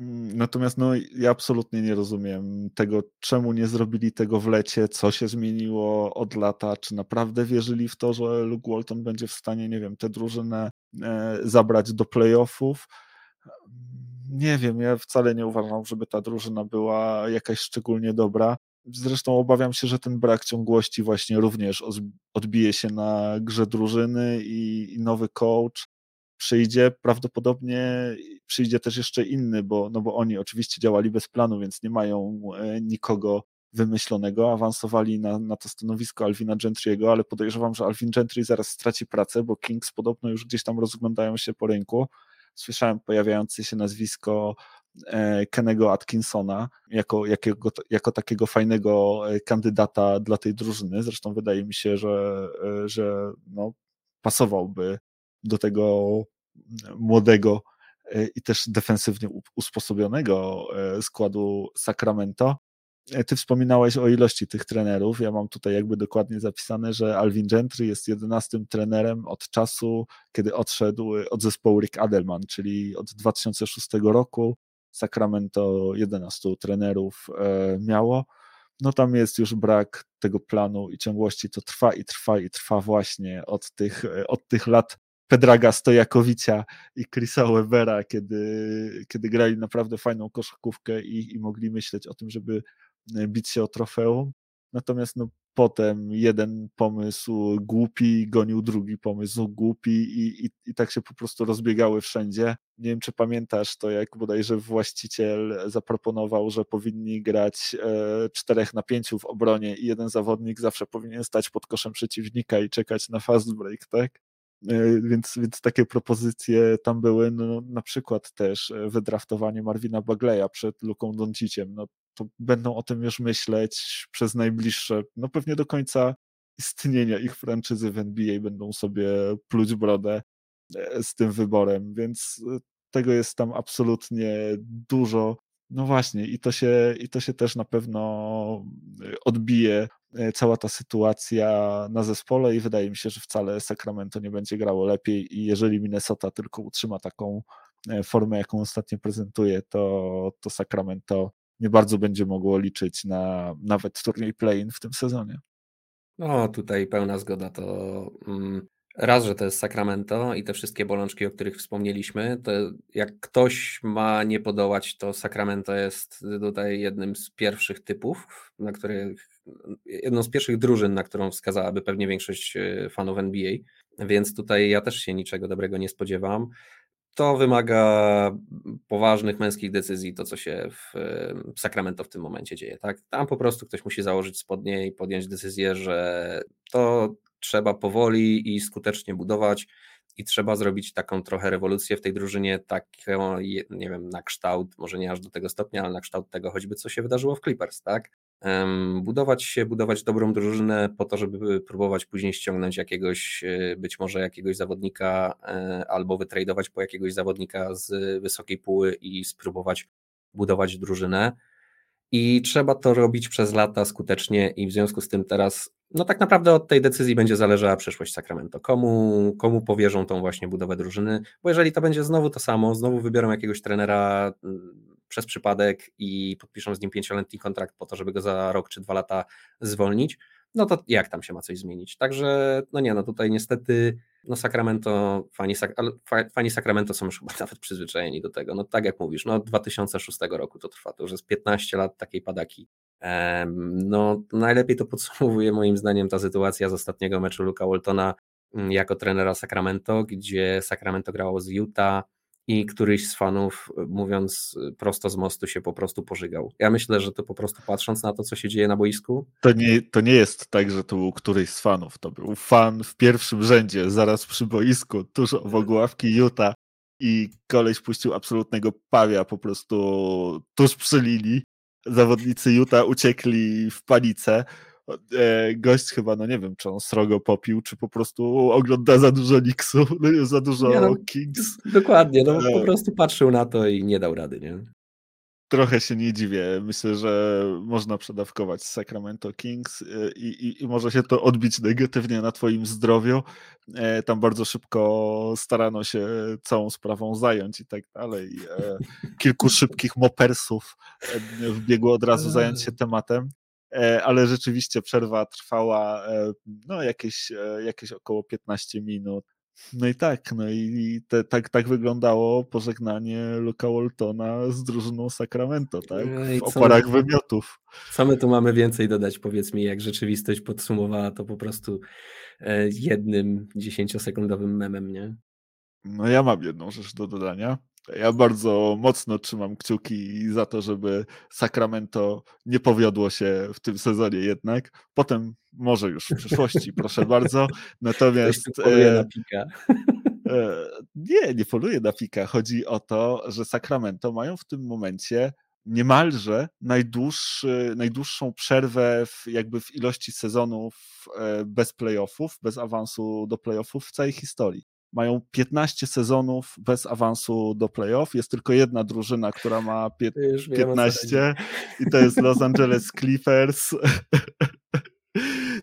Mm, natomiast no, ja absolutnie nie rozumiem tego, czemu nie zrobili tego w lecie, co się zmieniło od lata, czy naprawdę wierzyli w to, że Luke Walton będzie w stanie, nie wiem, tę drużynę e, zabrać do playoffów. Nie wiem, ja wcale nie uważam, żeby ta drużyna była jakaś szczególnie dobra. Zresztą obawiam się, że ten brak ciągłości właśnie również odbije się na grze drużyny i, nowy coach przyjdzie, prawdopodobnie przyjdzie też jeszcze inny, bo, no bo oni oczywiście działali bez planu, więc nie mają e, nikogo wymyślonego, awansowali na, na to stanowisko Alvina Gentry'ego, ale podejrzewam, że Alvin Gentry zaraz straci pracę, bo Kings podobno już gdzieś tam rozglądają się po rynku. Słyszałem pojawiające się nazwisko Kennego Atkinsona jako, jakiego, jako takiego fajnego e, kandydata dla tej drużyny. Zresztą wydaje mi się, że, że no, pasowałby do tego młodego e, i też defensywnie usposobionego e, składu Sacramento. E, ty wspominałeś o ilości tych trenerów. Ja mam tutaj jakby dokładnie zapisane, że Alvin Gentry jest jedenastym trenerem od czasu, kiedy odszedł od zespołu Rick Adelman, czyli od 2006 roku. Sacramento 11 trenerów miało. No tam jest już brak tego planu i ciągłości. To trwa i trwa i trwa właśnie od tych, od tych lat Pedraga Stojakowicza i Chrisa Webera, kiedy, kiedy grali naprawdę fajną koszykówkę i, i mogli myśleć o tym, żeby e, bić się o trofeum. Natomiast no, potem jeden pomysł głupi gonił drugi pomysł głupi i, i, i tak się po prostu rozbiegały wszędzie. Nie wiem, czy pamiętasz to, jak bodajże właściciel zaproponował, że powinni grać e, czterech na pięciu w obronie i jeden zawodnik zawsze powinien stać pod koszem przeciwnika i czekać na fast break, tak? E, więc, więc takie propozycje tam były, no, na przykład też e, wydraftowanie Marvina Bagleya przed Luką Donciciem, no to będą o tym już myśleć przez najbliższe, no pewnie do końca istnienia ich franczyzy w NBA będą sobie pluć brodę e, z tym wyborem, więc tego jest tam absolutnie dużo. No właśnie, i to się, i to się też na pewno odbije E, cała ta sytuacja na zespole i wydaje mi się, że wcale Sacramento nie będzie grało lepiej i jeżeli Minnesota tylko utrzyma taką e, formę, jaką ostatnio prezentuje, to, to Sacramento nie bardzo będzie mogło liczyć na nawet turniej play-in w tym sezonie. No, tutaj pełna zgoda. To mm, raz, że to jest Sacramento i te wszystkie bolączki, o których wspomnieliśmy, to jak ktoś ma nie podołać, to Sacramento jest tutaj jednym z pierwszych typów, na których jedną z pierwszych drużyn, na którą wskazałaby pewnie większość e, fanów NBA, więc tutaj ja też się niczego dobrego nie spodziewam. To wymaga poważnych męskich decyzji, to co się w Sacramento w tym momencie dzieje. Tak? Tam po prostu ktoś musi założyć spodnie i podjąć decyzję, że to trzeba powoli i skutecznie budować i trzeba zrobić taką trochę rewolucję w tej drużynie, taką, nie wiem, na kształt, może nie aż do tego stopnia, ale na kształt tego choćby, co się wydarzyło w Clippers, tak? Budować się, budować dobrą drużynę po to, żeby próbować później ściągnąć jakiegoś, e, być może jakiegoś zawodnika e, albo wytradować po jakiegoś zawodnika z wysokiej póły i spróbować budować drużynę. I trzeba to robić przez lata skutecznie i w związku z tym teraz, no tak naprawdę od tej decyzji będzie zależała przyszłość Sacramento. Komu, komu powierzą tą właśnie budowę drużyny, bo jeżeli to będzie znowu to samo, znowu wybiorą jakiegoś trenera przez przypadek i podpiszą z nim pięcioletni kontrakt po to, żeby go za rok czy dwa lata zwolnić, no to jak tam się ma coś zmienić? Także, no nie, no tutaj niestety, no Sacramento, fani, fani Sacramento są już chyba nawet przyzwyczajeni do tego. No tak jak mówisz, no od 2006 roku to trwa, to już jest 15 lat takiej padaki. No najlepiej to podsumowuje moim zdaniem ta sytuacja z ostatniego meczu Luka Waltona mm, jako trenera Sacramento, gdzie Sacramento grało z Utah, i któryś z fanów, e, mówiąc e, prosto z mostu, się po prostu pożygał. Ja myślę, że to po prostu patrząc na to, co się dzieje na boisku. To nie, to nie jest tak, że to był któryś z fanów. To był fan w pierwszym rzędzie, zaraz przy boisku, tuż obok ławki Utah i koleś puścił absolutnego pawia po prostu tuż przy linii. Zawodnicy Utah uciekli w panice. E, gość chyba, no nie wiem, czy on srogo popił, czy po prostu ogląda za dużo no, za dużo nie, no, Kings. Dokładnie, no po e. prostu patrzył na to i nie dał rady, nie? trochę się nie dziwię. Myślę, że można przedawkować Sacramento Kings y, i, i, i, może się to odbić negatywnie na Twoim zdrowiu. E, tam bardzo szybko starano się całą sprawą zająć i tak dalej. E, kilku szybkich mopersów e, wbiegło od razu zająć się tematem. Ale rzeczywiście przerwa trwała no, jakieś, jakieś około 15 minut. No i tak, no i te, tak, tak wyglądało pożegnanie Luka Waltona z drużyną Sacramento, tak? No w oparach wymiotów. Co my tu mamy więcej dodać? Powiedz mi, jak rzeczywistość podsumowała to po prostu e, jednym dziesięciosekundowym memem, nie? No ja mam jedną rzecz do dodania. Ja bardzo mocno trzymam kciuki za to, żeby Sacramento nie powiodło się w tym sezonie jednak. Potem może już w przyszłości, proszę bardzo. Natomiast. Na e, pika. E, nie, nie poluje na pika. Chodzi o to, że Sacramento mają w tym momencie niemalże najdłuższy, najdłuższą przerwę w, jakby w ilości sezonów e, bez playoffów, bez awansu do playoffów w całej historii mają 15 sezonów bez awansu do playoff. Jest tylko jedna drużyna, która ma pie- 15 i to jest Los Angeles Clippers.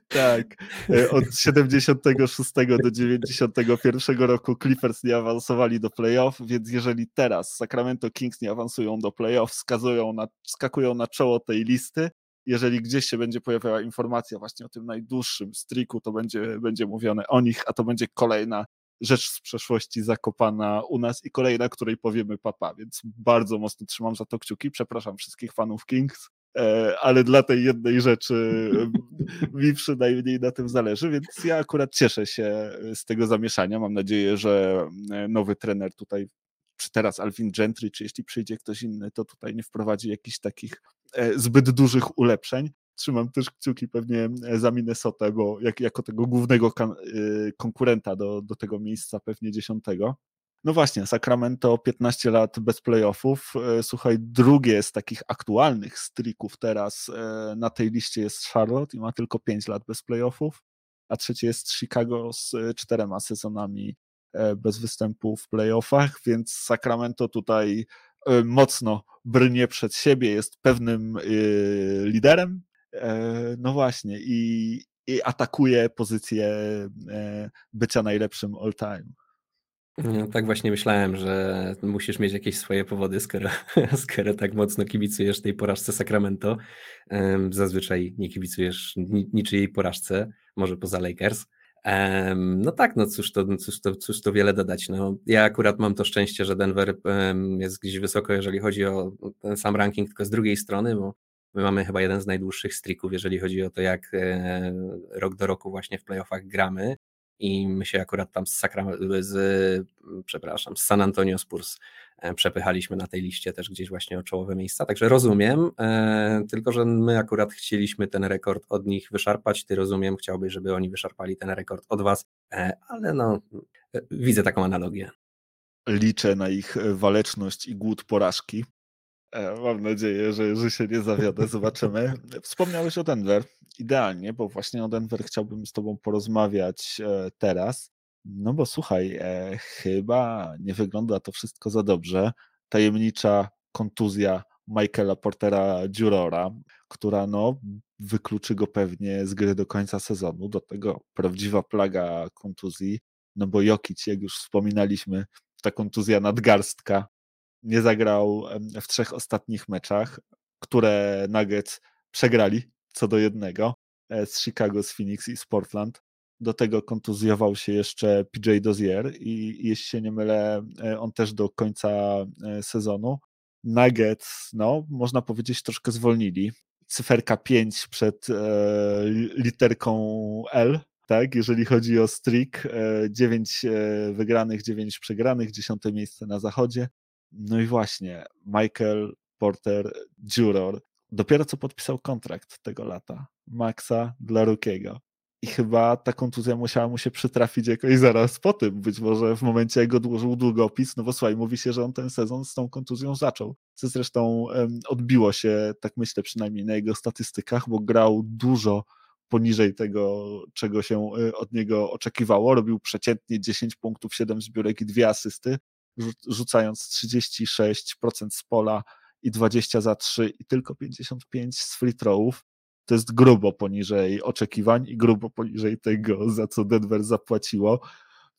tak. E, od 76 do 91 roku Clippers nie awansowali do playoff, więc jeżeli teraz Sacramento Kings nie awansują do playoff, wskazują na, skakują na czoło tej listy, jeżeli gdzieś się będzie pojawiała informacja właśnie o tym najdłuższym striku, to będzie, będzie mówione o nich, a to będzie kolejna rzecz z przeszłości zakopana u nas i kolejna, której powiemy papa, więc bardzo mocno trzymam za to kciuki. Przepraszam wszystkich fanów Kings, e, ale dla tej jednej rzeczy mi przynajmniej na tym zależy, więc ja akurat cieszę się z tego zamieszania. Mam nadzieję, że e, nowy trener tutaj, czy teraz Alvin Gentry, czy jeśli przyjdzie ktoś inny, to tutaj nie wprowadzi jakichś takich e, zbyt dużych ulepszeń trzymam też kciuki pewnie e, za Minnesota, bo jak, jako tego głównego e, konkurenta do, do tego miejsca, pewnie dziesiątego. No właśnie, Sacramento 15 lat bez playoffów. E, słuchaj, drugie z takich aktualnych strików teraz na tej liście jest Charlotte i ma tylko 5 lat bez playoffów, a trzecie jest Chicago z czterema sezonami bez występu w playoffach, więc Sacramento tutaj mocno brnie przed siebie, jest pewnym liderem no właśnie, i, i atakuje pozycję e, bycia najlepszym all time. No, tak właśnie myślałem, że musisz mieć jakieś swoje powody, skoro, skoro tak mocno kibicujesz tej porażce Sacramento. Zazwyczaj nie kibicujesz niczyjej porażce, może poza Lakers. No tak, no cóż to, cóż to, cóż to wiele dodać. No, ja akurat mam to szczęście, że Denver jest gdzieś wysoko, jeżeli chodzi o ten sam ranking, tylko z drugiej strony, bo My mamy chyba jeden z najdłuższych streaków, jeżeli chodzi o to, jak e, rok do roku właśnie w playoffach gramy. I my się akurat tam z, Sakra, z, przepraszam, z San Antonio Spurs e, przepychaliśmy na tej liście też gdzieś właśnie o czołowe miejsca. Także rozumiem, e, tylko że my akurat chcieliśmy ten rekord od nich wyszarpać. Ty rozumiem, chciałbyś, żeby oni wyszarpali ten rekord od was, ale no, widzę taką analogię. Liczę na ich waleczność i głód porażki. E, mam nadzieję, że, że się nie zawiodę. Zobaczymy. Wspomniałeś o Denver. Idealnie, bo właśnie o Denver chciałbym z Tobą porozmawiać e, teraz. No bo słuchaj, e, chyba nie wygląda to wszystko za dobrze. Tajemnicza kontuzja Michaela Portera Jurora, która no, wykluczy go pewnie z gry do końca sezonu. Do tego prawdziwa plaga kontuzji, no bo Jokic, jak już wspominaliśmy, ta kontuzja nadgarstka nie zagrał w trzech ostatnich meczach, które Nuggets przegrali co do jednego e, z Chicago, z Phoenix i z Portland. Do tego kontuzjował się jeszcze PJ Dozier i jeśli się nie mylę, e, on też do końca e, sezonu. Nuggets, no, można powiedzieć, troszkę zwolnili. Cyferka 5 przed e, literką L, tak, jeżeli chodzi o streak. E, 9 e, wygranych, 9 przegranych, 10 miejsce na zachodzie. No i właśnie, Michael Porter Juror dopiero co podpisał kontrakt tego lata. Maxa dla Rukiego. I chyba ta kontuzja musiała mu się przytrafić jakoś zaraz po tym. Być może w momencie, jak odłożył długopis, no bo słuchaj, mówi się, że on ten sezon z tą kontuzją zaczął. Co zresztą um, odbiło się, tak myślę przynajmniej na jego statystykach, bo grał dużo poniżej tego, czego się e, od niego oczekiwało. Robił przeciętnie 10 punktów, 7 zbiórek i dwie asysty rzucając 36% z pola i 20 za 3 i tylko 55 z free throwów, to jest grubo poniżej oczekiwań i grubo poniżej tego, za co Denver zapłaciło.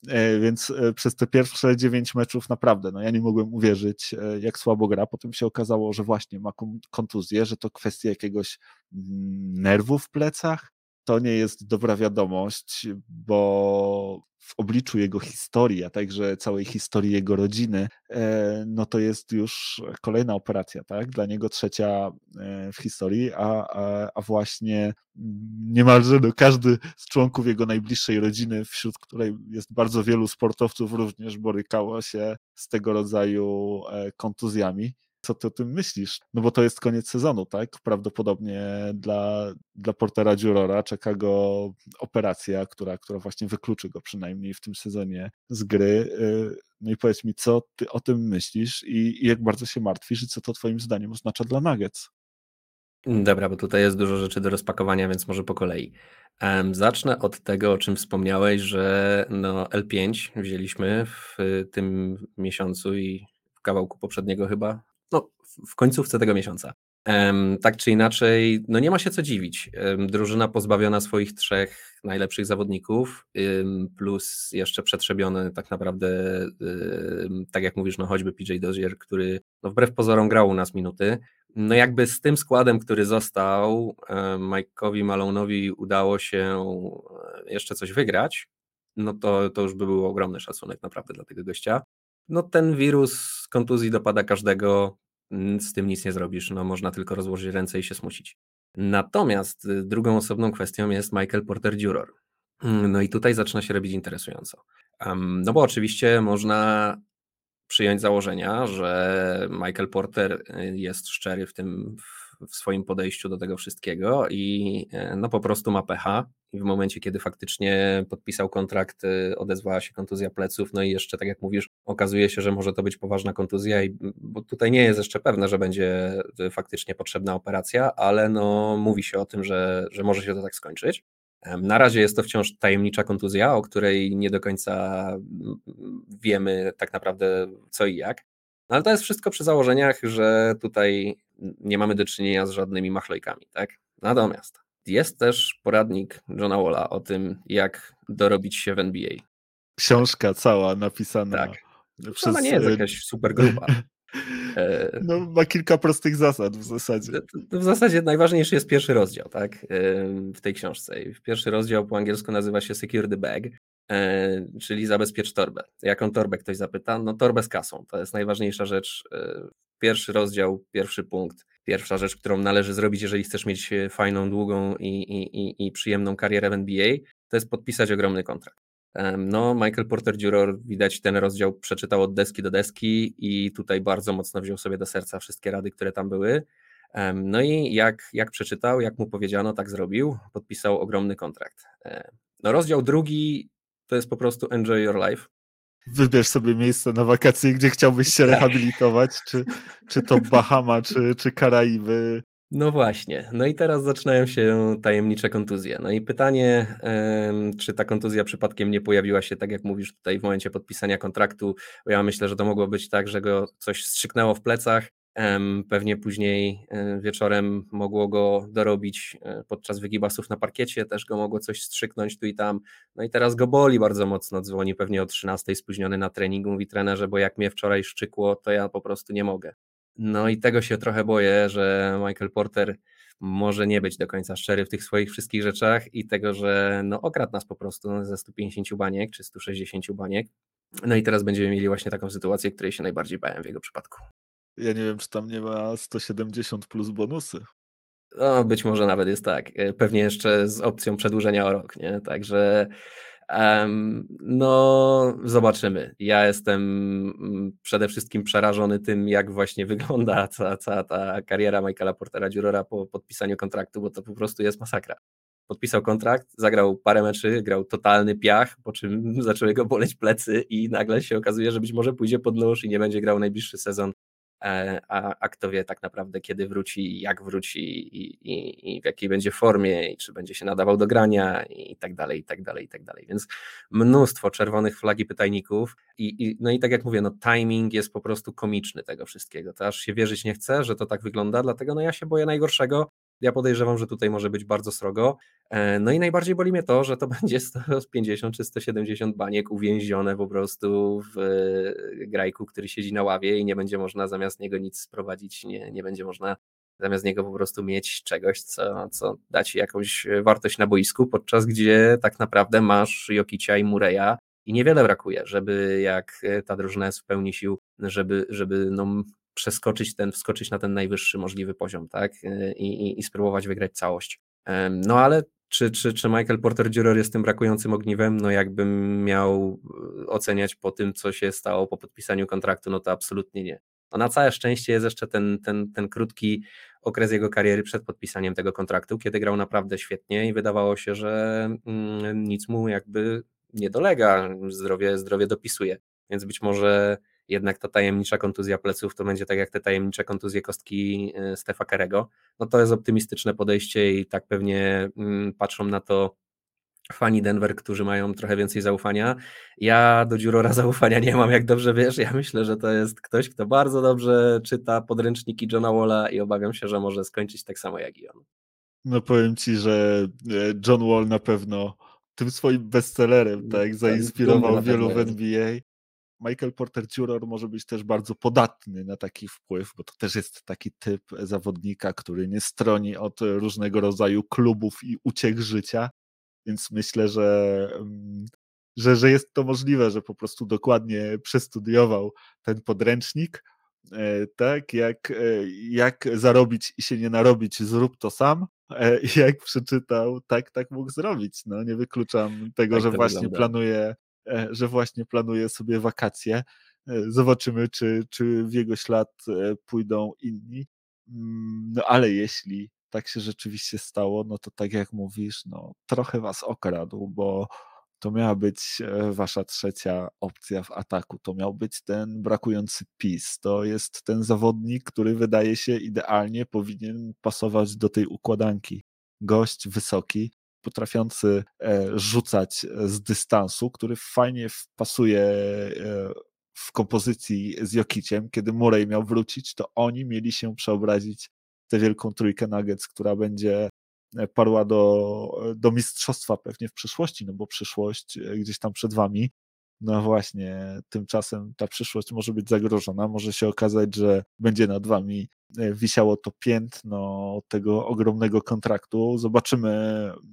E, więc e, przez te pierwsze dziewięć meczów naprawdę, no ja nie mogłem uwierzyć, e, jak słabo gra. Potem się okazało, że właśnie ma kontuzję, że to kwestia jakiegoś mm, nerwu w plecach. To nie jest dobra wiadomość, bo w obliczu jego historii, a także całej historii jego rodziny, e, no to jest już kolejna operacja, tak? Dla niego trzecia e, w historii, a, a, a właśnie mm, niemalże no, każdy z członków jego najbliższej rodziny, wśród której jest bardzo wielu sportowców, również borykało się z tego rodzaju e, kontuzjami co ty o tym myślisz? No bo to jest koniec sezonu, tak? Prawdopodobnie dla, dla Portera Dziurora czeka go operacja, która, która właśnie wykluczy go przynajmniej w tym sezonie z gry. Y, no i powiedz mi, co ty o tym myślisz i, i jak bardzo się martwisz i co to twoim zdaniem oznacza dla Nuggets? Dobra, bo tutaj jest dużo rzeczy do rozpakowania, więc może po kolei. Zacznę od tego, o czym wspomniałeś, że no L5 wzięliśmy w tym miesiącu i w kawałku poprzedniego chyba, w końcówce tego miesiąca. Tak czy inaczej, no nie ma się co dziwić. Drużyna pozbawiona swoich trzech najlepszych zawodników, plus jeszcze przetrzebiony tak naprawdę, tak jak mówisz, no choćby PJ Dozier, który no wbrew pozorom grał u nas minuty. No jakby z tym składem, który został, Mike'owi Malone'owi udało się e, jeszcze coś wygrać, no to, to już by był ogromny szacunek naprawdę dla tego gościa no ten wirus kontuzji dopada każdego, z tym nic nie zrobisz, no można tylko rozłożyć ręce i się smucić. Natomiast y, drugą osobną kwestią jest Michael Porter Juror. No i tutaj zaczyna się robić interesująco. No bo oczywiście można przyjąć założenia, że Michael Porter y, jest szczery w tym, w swoim podejściu do tego wszystkiego i y, no po prostu ma pecha i w momencie, kiedy faktycznie podpisał kontrakt, odezwała się kontuzja pleców, no i jeszcze, tak jak mówisz, okazuje się, że może to być poważna kontuzja, i, bo tutaj nie jest jeszcze pewne, że będzie faktycznie potrzebna operacja, ale no, mówi się o tym, że, że może się to tak skończyć. Na razie jest to wciąż tajemnicza kontuzja, o której nie do końca wiemy tak naprawdę co i jak. No, ale to jest wszystko przy założeniach, że tutaj nie mamy do czynienia z żadnymi machlojkami, tak? Natomiast jest też poradnik Johna Walla o tym, jak dorobić się w NBA. Książka cała napisana. Tak. Przez... Ona nie jest e, jakaś super grupa. E, no, ma kilka prostych zasad w zasadzie. W zasadzie najważniejszy jest pierwszy rozdział, tak? W tej książce. Pierwszy rozdział po angielsku nazywa się Secure the Bag, czyli zabezpiecz torbę. Jaką torbę ktoś zapyta? No torbę z kasą. To jest najważniejsza rzecz. Pierwszy rozdział, pierwszy punkt, pierwsza rzecz, którą należy zrobić, jeżeli chcesz mieć fajną, długą i, i, i, i przyjemną karierę w NBA, to jest podpisać ogromny kontrakt. No, Michael Porter Juror widać ten rozdział przeczytał od deski do deski i tutaj bardzo mocno wziął sobie do serca wszystkie rady, które tam były. No i jak, jak przeczytał, jak mu powiedziano, tak zrobił, podpisał ogromny kontrakt. No, rozdział drugi to jest po prostu enjoy your life. Wybierz sobie miejsce na wakacje, gdzie chciałbyś się tak. rehabilitować, czy, czy to Bahama, czy, czy Karaiby, no właśnie. No i teraz zaczynają się tajemnicze kontuzje. No i pytanie, czy ta kontuzja przypadkiem nie pojawiła się, tak jak mówisz tutaj, w momencie podpisania kontraktu? Bo ja myślę, że to mogło być tak, że go coś strzyknęło w plecach. Pewnie później e, wieczorem mogło go dorobić e, podczas wygibasów na parkiecie, też go mogło coś strzyknąć tu i tam. No i teraz go boli bardzo mocno, dzwoni pewnie o 13 spóźniony na treningu, mówi trenerze, bo jak mnie wczoraj szczykło, to ja po prostu nie mogę. No i tego się trochę boję, że Michael Porter może nie być do końca szczery w tych swoich wszystkich rzeczach i tego, że no okradł nas po prostu ze 150 baniek czy 160 baniek. No i teraz będziemy mieli właśnie taką sytuację, której się najbardziej bałem w jego przypadku. Ja nie wiem, czy tam nie ma 170 plus bonusy. No, być może nawet jest tak. Pewnie jeszcze z opcją przedłużenia o rok, nie? Także no, zobaczymy. Ja jestem mm, przede wszystkim przerażony tym, jak właśnie wygląda cała, cała ta kariera Michaela Portera Dziurora po podpisaniu kontraktu, bo to po prostu jest masakra. Podpisał kontrakt, zagrał parę meczy, grał totalny piach, po czym zaczęły go boleć plecy i nagle się okazuje, że być może pójdzie pod nóż i nie będzie grał najbliższy sezon. E, a, a kto wie tak naprawdę kiedy wróci, jak wróci i, i, i w jakiej będzie formie i czy będzie się nadawał do grania i tak dalej, i tak dalej, i tak dalej. Więc mnóstwo czerwonych flagi pytajników i, i no i tak jak mówię, no timing jest po prostu komiczny tego wszystkiego. To aż się wierzyć nie chce, że to tak wygląda, dlatego no ja się boję najgorszego, ja podejrzewam, że tutaj może być bardzo srogo. E, no i najbardziej boli mnie to, że to będzie 150 czy 170 baniek uwięzione po prostu w e, grajku, który siedzi na ławie i nie będzie można zamiast niego nic sprowadzić, nie, nie będzie można zamiast niego po prostu mieć czegoś, co, co da ci jakąś wartość na boisku, podczas gdzie tak naprawdę masz Jokicia i Mureja i niewiele brakuje, żeby jak ta drużyna jest w pełni sił, żeby, żeby no, przeskoczyć ten, wskoczyć na ten najwyższy możliwy poziom, tak? I, i, i spróbować wygrać całość. No ale czy, czy, czy Michael Porter Jr. jest tym brakującym ogniwem? No jakbym miał e, oceniać po tym, co się stało po podpisaniu kontraktu, no to absolutnie nie. No na całe szczęście jest jeszcze ten, ten, ten krótki okres jego kariery przed podpisaniem tego kontraktu, kiedy grał naprawdę świetnie i wydawało się, że mm, nic mu jakby nie dolega, zdrowie, zdrowie dopisuje. Więc być może jednak ta tajemnicza kontuzja pleców to będzie tak jak te tajemnicze kontuzje kostki e, Stefa Kerego. No to jest optymistyczne podejście i tak pewnie mm, patrzą na to fani Denver, którzy mają trochę więcej zaufania. Ja do Dziurora zaufania nie mam, jak dobrze wiesz. Ja myślę, że to jest ktoś, kto bardzo dobrze czyta podręczniki Johna Walla i obawiam się, że może skończyć tak samo jak i on. No powiem ci, że e, John Wall na pewno tym swoim bestsellerem tak zainspirował wielu w NBA. Michael Porter Jr. może być też bardzo podatny na taki wpływ, bo to też jest taki typ zawodnika, który nie stroni od różnego rodzaju klubów i uciek życia, więc myślę, że, mm, że, że jest to możliwe, że po prostu dokładnie przestudiował ten podręcznik, e, tak, jak, e, jak zarobić i się nie narobić, zrób to sam, e, jak przeczytał, tak, tak mógł zrobić. No, nie wykluczam tego, tak że właśnie wygląda. planuje że właśnie planuje sobie wakacje. E, zobaczymy, czy, czy w jego ślad e, pójdą inni. Mm, no ale jeśli tak się rzeczywiście stało, no to tak jak mówisz, no trochę was okradł, bo to miała być wasza trzecia opcja w ataku. To miał być ten brakujący PiS. To jest ten zawodnik, który wydaje się idealnie powinien pasować do tej układanki. Gość wysoki, potrafiący e, rzucać e, z dystansu, który fajnie pasuje e, w kompozycji z Jokiciem. Kiedy Murray miał wrócić, to oni mieli się przeobrazić tę wielką trójkę Nuggets, która będzie parła do, do mistrzostwa pewnie w przyszłości, no bo przyszłość gdzieś tam przed wami. No właśnie, tymczasem ta przyszłość może być zagrożona. Może się okazać, że będzie nad wami E, wisiało to piętno tego ogromnego kontraktu. Zobaczymy,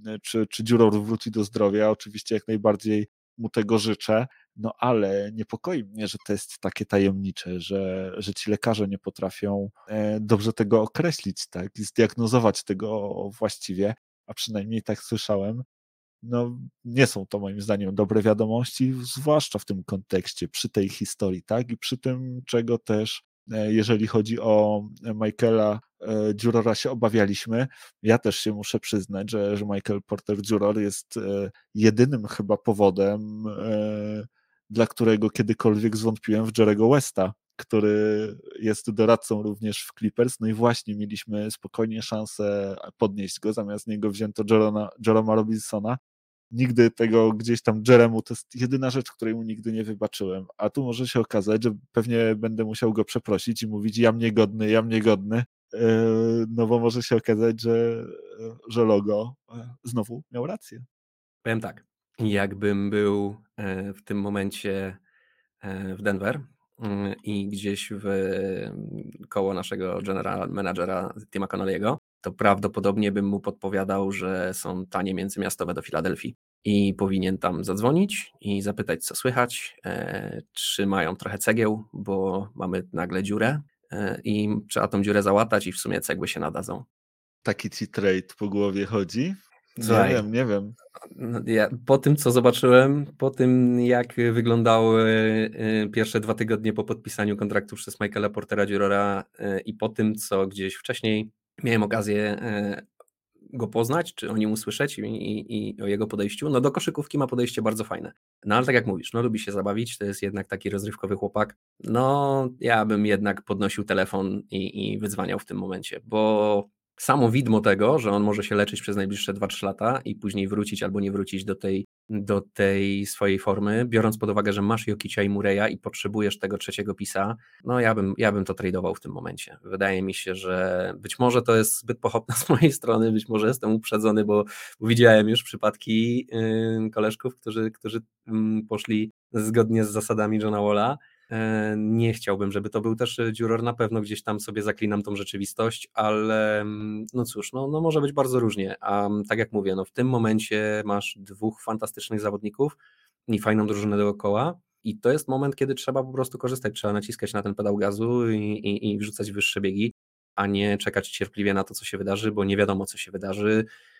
e, czy, czy Dziuror wróci do zdrowia. Oczywiście jak najbardziej mu tego życzę, no ale niepokoi mnie, że to jest takie tajemnicze, że, że ci lekarze nie potrafią e, dobrze tego określić, tak, i zdiagnozować tego właściwie, a przynajmniej tak słyszałem. No, nie są to moim zdaniem dobre wiadomości, zwłaszcza w tym kontekście, przy tej historii, tak, i przy tym, czego też E, jeżeli chodzi o Michaela e, Jurora się obawialiśmy. Ja też się muszę przyznać, że, że Michael Porter Juror jest e, jedynym chyba powodem, dla którego kiedykolwiek zwątpiłem w Jerego Westa, który jest doradcą również w Clippers. No i właśnie mieliśmy spokojnie szansę podnieść go, zamiast niego wzięto Jeroma Robinsona nigdy tego gdzieś tam Jeremu, to jest jedyna rzecz, której mu nigdy nie wybaczyłem. A tu może się okazać, że pewnie będę musiał go przeprosić i mówić ja mnie godny, ja mnie godny, e, no bo może się okazać, że, że logo e, znowu miał rację. Powiem tak, jakbym był e, w tym momencie w Denver mm, i gdzieś w koło naszego general managera Tima Connolly'ego, to prawdopodobnie bym mu podpowiadał, że są tanie międzymiastowe do Filadelfii i powinien tam zadzwonić i zapytać, co słychać, e, czy mają trochę cegieł, bo mamy nagle dziurę e, i trzeba tą dziurę załatać i w sumie cegły się nadadzą. Taki ci trade po głowie chodzi? Słuchaj, nie wiem, nie wiem. Ja, po tym, co zobaczyłem, po tym, jak wyglądały e, pierwsze dwa tygodnie po podpisaniu kontraktu przez Michaela Portera Dziurora i po tym, co gdzieś wcześniej miałem okazję go poznać, czy o nim usłyszeć i, i, i, o jego podejściu, no do koszykówki ma podejście bardzo fajne. No ale tak jak mówisz, no lubi się zabawić, to jest jednak taki rozrywkowy chłopak. No ja bym jednak podnosił telefon i, i wyzwaniał w tym momencie, bo samo widmo tego, że on może się leczyć przez najbliższe 2-3 lata i później wrócić albo nie wrócić do tej, do tej swojej formy, biorąc pod uwagę, że masz Jokicia i Mureya i potrzebujesz tego trzeciego pisa, no ja bym, ja bym to tradował w tym momencie. Wydaje mi się, że być może to jest zbyt pochopne z mojej strony, być może jestem uprzedzony, bo, widziałem już przypadki yy, koleżków, którzy, którzy yy, poszli zgodnie z zasadami Johna Walla, nie chciałbym, żeby to był też Juror, na pewno gdzieś tam sobie zaklinam tą rzeczywistość, ale mm, no cóż, no, no może być bardzo różnie, a mm, tak jak mówię, no w tym momencie masz dwóch fantastycznych zawodników i fajną drużynę dookoła i to jest moment, kiedy trzeba po prostu korzystać, trzeba naciskać na ten pedał gazu i, i, i wrzucać wyższe biegi, a nie czekać cierpliwie na to, co się wydarzy, bo nie wiadomo, co się wydarzy, E,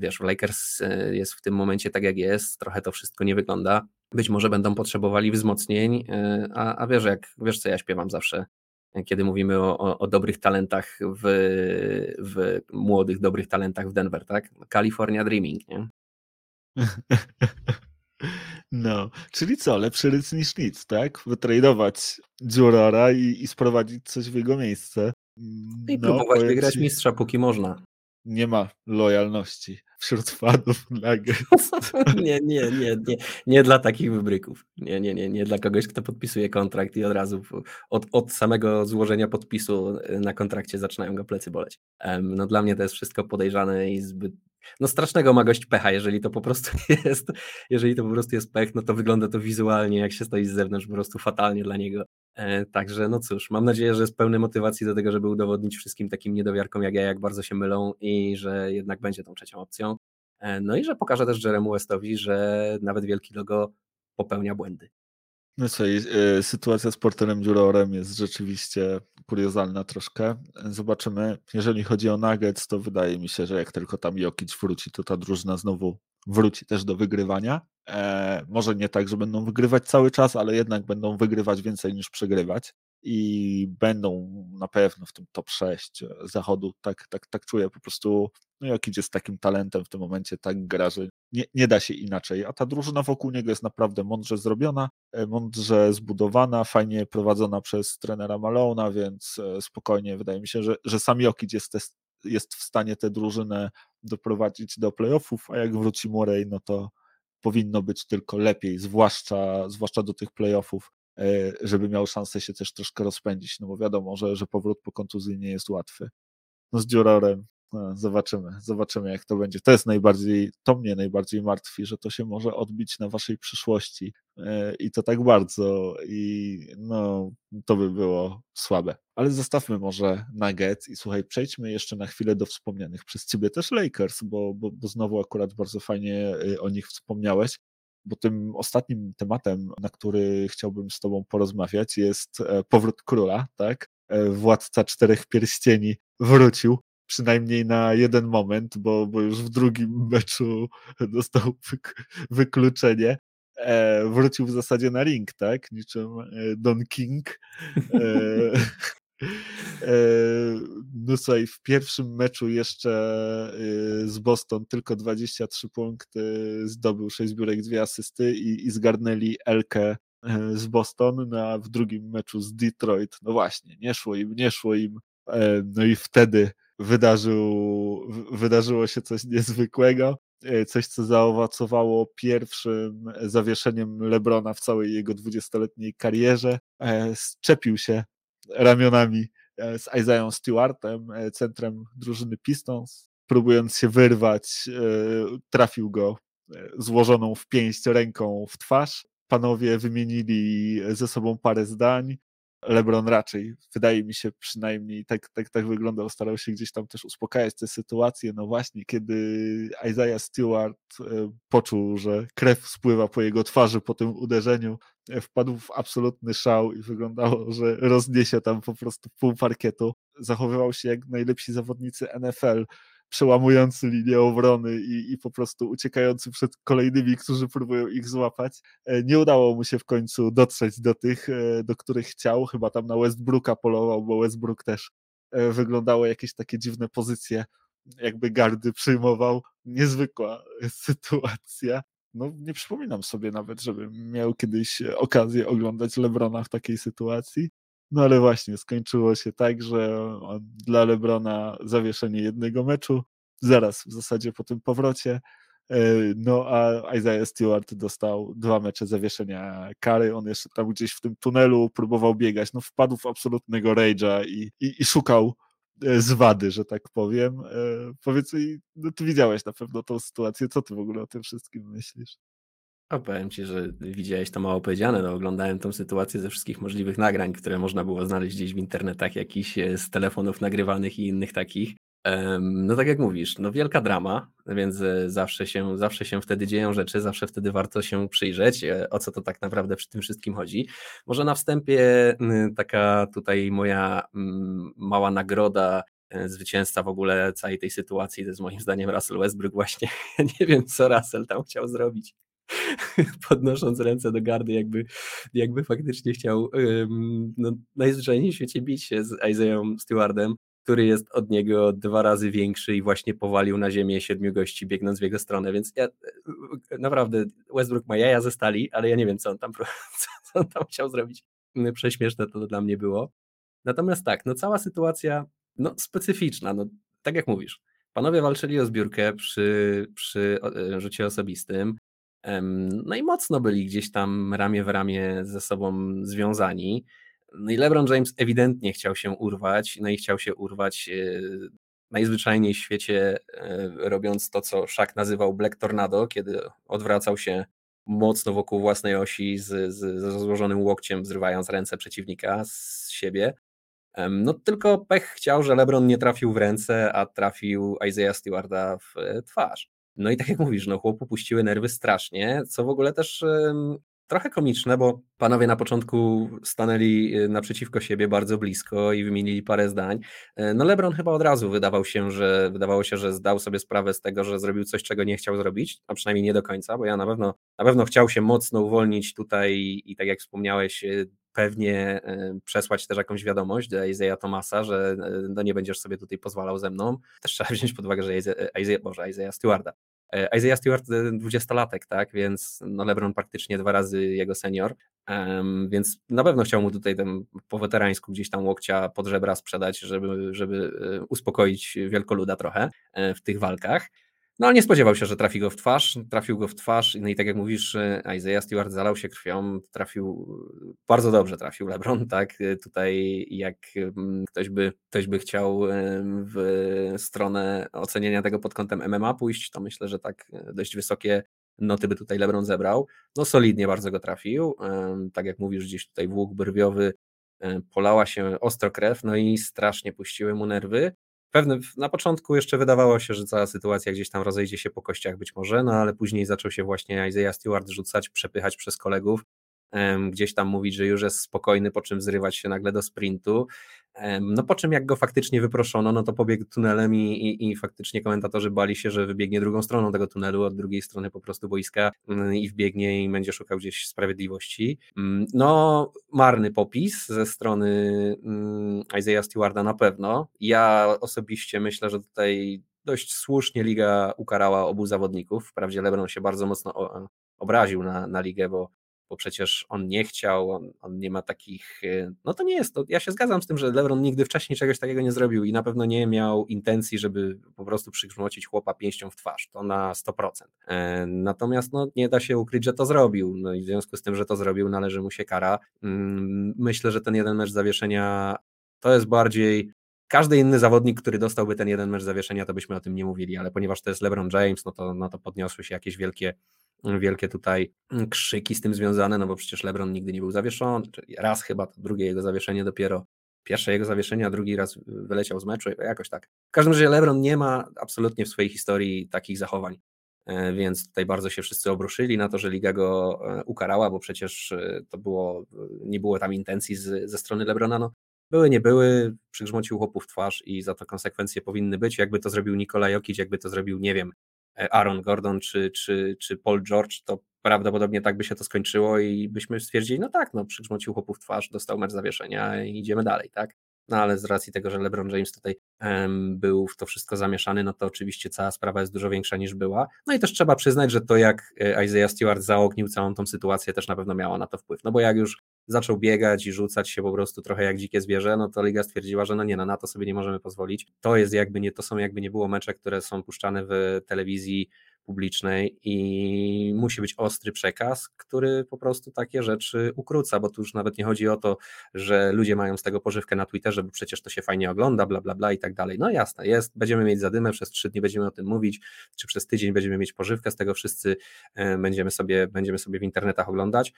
wiesz, w Lakers e, jest w tym momencie tak jak jest, trochę to wszystko nie wygląda. Być może będą potrzebowali wzmocnień, e, a, a wiesz, jak, wiesz co ja śpiewam zawsze, kiedy mówimy o, o, o dobrych talentach w, w młodych, dobrych talentach w Denver, tak? California Dreaming, nie? No, czyli co, lepszy ryc niż nic, tak? Wytradować Jurora i, i sprowadzić coś w jego miejsce. I no, próbować wygrać ci... mistrza, póki można nie ma lojalności wśród fanów Nuggets. nie, nie, nie, nie, nie dla takich wybryków. Nie, nie, nie, nie dla kogoś, kto podpisuje kontrakt i od razu od, od samego złożenia podpisu na kontrakcie zaczynają go plecy boleć. No dla mnie to jest wszystko podejrzane i zbyt no strasznego ma gość pecha, jeżeli to po prostu jest, jeżeli to po prostu jest pech, no to wygląda to wizualnie, jak się stoi z zewnątrz, po prostu fatalnie dla niego. E, także no cóż, mam nadzieję, że jest pełny motywacji do tego, żeby udowodnić wszystkim takim niedowiarkom jak ja, jak bardzo się mylą i że jednak będzie tą trzecią opcją. E, no i że pokaże też Jeremu Westowi, że nawet wielki logo popełnia błędy. No co, y, sytuacja z Porterem Jurorem jest rzeczywiście kuriozalna troszkę. Zobaczymy. Jeżeli chodzi o Nuggets, to wydaje mi się, że jak tylko tam Jokic wróci, to ta drużyna znowu wróci też do wygrywania. E, może nie tak, że będą wygrywać cały czas, ale jednak będą wygrywać więcej niż przegrywać i będą na pewno w tym top 6 zachodu. Tak, tak, tak czuję po prostu. No idzie z takim talentem w tym momencie, tak gra, że nie, nie da się inaczej. A ta drużyna wokół niego jest naprawdę mądrze zrobiona, e, mądrze zbudowana, fajnie prowadzona przez trenera Malona, więc e, spokojnie wydaje mi się, że, że sam Jokic jest, jest w stanie tę drużynę doprowadzić do playoffów, a jak wróci Murray, no to powinno być tylko lepiej, zwłaszcza, zwłaszcza do tych playoffów, e, żeby miał szansę się też troszkę rozpędzić, no bo wiadomo, że, że powrót po kontuzji nie jest łatwy. No z Dziurorem zobaczymy, zobaczymy jak to będzie. To jest najbardziej, to mnie najbardziej martwi, że to się może odbić na waszej przyszłości e, i to tak bardzo i no to by było słabe. Ale zostawmy może Nuggets i słuchaj, przejdźmy jeszcze na chwilę do wspomnianych przez ciebie też Lakers, bo, bo, bo znowu akurat bardzo fajnie e, o nich wspomniałeś bo tym ostatnim tematem, na który chciałbym z Tobą porozmawiać, jest e, powrót króla, tak? Władca czterech pierścieni wrócił przynajmniej na jeden moment, bo, bo już w drugim meczu dostał wykluczenie. E, wrócił w zasadzie na ring, tak? Niczym e, Don King. E, e, no słuchaj, w pierwszym meczu jeszcze e, z Boston tylko 23 punkty, zdobył 6 zbiórek, 2 asysty i, i zgarnęli Elkę e, z Boston, no a w drugim meczu z Detroit, no właśnie, nie szło im, nie szło im, no i wtedy wydarzył, wydarzyło się coś niezwykłego, e, coś, co zaowocowało pierwszym zawieszeniem Lebrona w całej jego dwudziestoletniej karierze. E, Szczepił się ramionami e, z Isaiah Stewartem, centrem drużyny Pistons, próbując się wyrwać, trafił go złożoną w pięść ręką w twarz. Panowie wymienili ze sobą parę zdań. LeBron raczej, wydaje mi się przynajmniej, tak, tak, tak wyglądał, starał się gdzieś tam też uspokajać tę sytuację. No właśnie, kiedy Isaiah Stewart e, poczuł, że krew spływa po jego twarzy po tym uderzeniu, e, wpadł w absolutny szał i wyglądało, że rozniesie tam po prostu pół parkietu. Zachowywał się jak najlepsi zawodnicy NFL przełamujący linię obrony i, i po prostu uciekający przed kolejnymi, którzy próbują ich złapać. E, nie udało mu się w końcu dotrzeć do tych, e, do których chciał. Chyba tam na Westbrooka polował, bo Westbrook też e, wyglądało jakieś takie dziwne pozycje jakby gardy przyjmował. Niezwykła sytuacja. No, nie przypominam sobie nawet, żebym miał kiedyś okazję oglądać Lebrona w takiej sytuacji. No ale właśnie, skończyło się tak, że dla Lebrona zawieszenie jednego meczu, zaraz w zasadzie po tym powrocie, e, no a Isaiah Stewart dostał dwa mecze zawieszenia kary, on jeszcze tam gdzieś w tym tunelu próbował biegać, no wpadł w absolutnego rage'a i, i, i szukał e, zwady, że tak powiem. E, powiedz mi, no ty widziałeś na pewno tą sytuację, co ty w ogóle o tym wszystkim myślisz? A powiem ci, że widziałeś to mało powiedziane. No, oglądałem tą sytuację ze wszystkich możliwych nagrań, które można było znaleźć gdzieś w internetach, jakichś e, z telefonów nagrywanych i innych takich. No tak jak mówisz, no wielka drama, więc e, zawsze się, zawsze się wtedy dzieją rzeczy, zawsze wtedy warto się przyjrzeć, e, o co to tak naprawdę przy tym wszystkim chodzi. Może na wstępie taka tutaj moja mała nagroda zwycięzca w ogóle całej tej sytuacji, to jest moim zdaniem Russell Westbrook właśnie. nie wiem, co Russell tam chciał zrobić. podnosząc ręce do gardy, jakby, jakby faktycznie chciał no, najzwyczajniej w świecie bić się z Isaiah Stewardem, który jest od niego dwa razy większy i właśnie powalił na ziemię siedmiu gości, biegnąc w jego stronę, więc ja naprawdę Westbrook ma jaja ze stali, ale ja nie wiem, co on tam, co on tam chciał zrobić. Prześmieszne to dla mnie było. Natomiast tak, no cała sytuacja no, specyficzna, no, tak jak mówisz. Panowie walczyli o zbiórkę przy, przy e, rzucie osobistym. No i mocno byli gdzieś tam ramię w ramię ze sobą związani. No i LeBron James ewidentnie chciał się urwać, no i chciał się urwać e, najzwyczajniej w świecie, e, robiąc to, co Shaq nazywał Black Tornado, kiedy odwracał się mocno wokół własnej osi z, z, z złożonym łokciem, zrywając ręce przeciwnika z siebie. No tylko pech chciał, że LeBron nie trafił w ręce, a trafił Isaiah Stewarda w e, twarz. No i tak jak mówisz, no chłopu puściły nerwy strasznie, co w ogóle też trochę komiczne, bo panowie na początku stanęli y, naprzeciwko siebie bardzo blisko i wymienili parę zdań. E, no LeBron chyba od razu wydawał się, że wydawało się, że zdał sobie sprawę z tego, że zrobił coś, czego nie chciał zrobić, a przynajmniej nie do końca, bo ja na pewno, na pewno chciał się mocno uwolnić tutaj i tak jak wspomniałeś, y, pewnie y, przesłać też jakąś wiadomość do Isaiah Thomasa, że no nie będziesz sobie tutaj pozwalał ze mną. Też trzeba wziąć pod uwagę, że Isaiah, Boże, Isaiah Stewarda Isaiah Stewart 20-latek, tak, więc no LeBron praktycznie dwa razy jego senior, um, więc na pewno chciał mu tutaj ten, po weterańsku gdzieś tam łokcia pod żebra sprzedać, żeby, żeby e, uspokoić wielkoluda trochę e, w tych walkach. No nie spodziewał się, że trafi go w twarz, trafił go w twarz, no i tak jak mówisz, Isaiah Stewart zalał się krwią, trafił, bardzo dobrze trafił LeBron, tak, tutaj jak ktoś by, ktoś by chciał w stronę ocenienia tego pod kątem MMA pójść, to myślę, że tak dość wysokie noty by tutaj LeBron zebrał, no solidnie bardzo go trafił, tak jak mówisz, gdzieś tutaj włók brwiowy polała się ostro krew, no i strasznie puściły mu nerwy, Pewne, na początku jeszcze wydawało się, że cała sytuacja gdzieś tam rozejdzie się po kościach być może, no ale później zaczął się właśnie Isaiah Stewart rzucać, przepychać przez kolegów, gdzieś tam mówić, że już jest spokojny, po czym zrywać się nagle do sprintu. No po czym jak go faktycznie wyproszono, no to pobiegł tunelem i, i, i, faktycznie komentatorzy bali się, że wybiegnie drugą stroną tego tunelu, od drugiej strony po prostu boiska mm, i wbiegnie i będzie szukał gdzieś sprawiedliwości. Mm, no marny popis ze strony mm, Isaiah Stewarda na pewno. Ja osobiście myślę, że tutaj dość słusznie liga ukarała obu zawodników. Wprawdzie LeBron się bardzo mocno obraził na, na ligę, bo bo przecież on nie chciał, on, on, nie ma takich, e, no to nie jest, to ja się zgadzam z tym, że LeBron nigdy wcześniej czegoś takiego nie zrobił i na pewno nie miał intencji, żeby po prostu przygrzmocić chłopa pięścią w twarz, to na 100%. E, natomiast no, nie da się ukryć, że to zrobił, no i w związku z tym, że to zrobił, należy mu się kara. Mm, myślę, że ten jeden mecz zawieszenia to jest bardziej każdy inny zawodnik, który dostałby ten jeden mecz zawieszenia, to byśmy o tym nie mówili, ale ponieważ to jest LeBron James, no to, no to podniosły się jakieś wielkie wielkie tutaj krzyki z tym związane, no bo przecież LeBron nigdy nie był zawieszony, raz chyba, drugie jego zawieszenie dopiero, pierwsze jego zawieszenie, a drugi raz wyleciał z meczu, jakoś tak. W każdym razie LeBron nie ma absolutnie w swojej historii takich zachowań, e, więc tutaj bardzo się wszyscy obruszyli na to, że liga go e, ukarała, bo przecież e, to było, nie było tam intencji z, ze strony LeBrona, no były, nie były, przygrzmocił chłopów twarz i za to konsekwencje powinny być. Jakby to zrobił Nikola Jokic, jakby to zrobił, nie wiem, Aaron Gordon czy, czy, czy Paul George, to prawdopodobnie tak by się to skończyło i byśmy stwierdzili, no tak, no przygrzmocił chłopów twarz, dostał mecz zawieszenia i idziemy dalej, tak? No ale z racji tego, że LeBron James tutaj był w to wszystko zamieszany, no to oczywiście cała sprawa jest dużo większa niż była. No i też trzeba przyznać, że to jak e, Isaiah Stewart zaognił całą tą sytuację też na pewno miało na to wpływ, no bo jak już zaczął biegać i rzucać się po prostu trochę jak dzikie zwierzę, no to liga stwierdziła, że no nie, no na to sobie nie możemy pozwolić. To jest jakby nie, to są jakby nie było mecze, które są puszczane w telewizji publicznej i musi być ostry przekaz, który po prostu takie rzeczy ukróca, bo tu już nawet nie chodzi o to, że ludzie mają z tego pożywkę na Twitterze, bo przecież to się fajnie ogląda, bla, bla, bla i tak dalej. No jasne, jest, będziemy mieć zadymę, przez trzy dni będziemy o tym mówić, czy przez tydzień będziemy mieć pożywkę, z tego wszyscy e, będziemy sobie, będziemy sobie w internetach oglądać,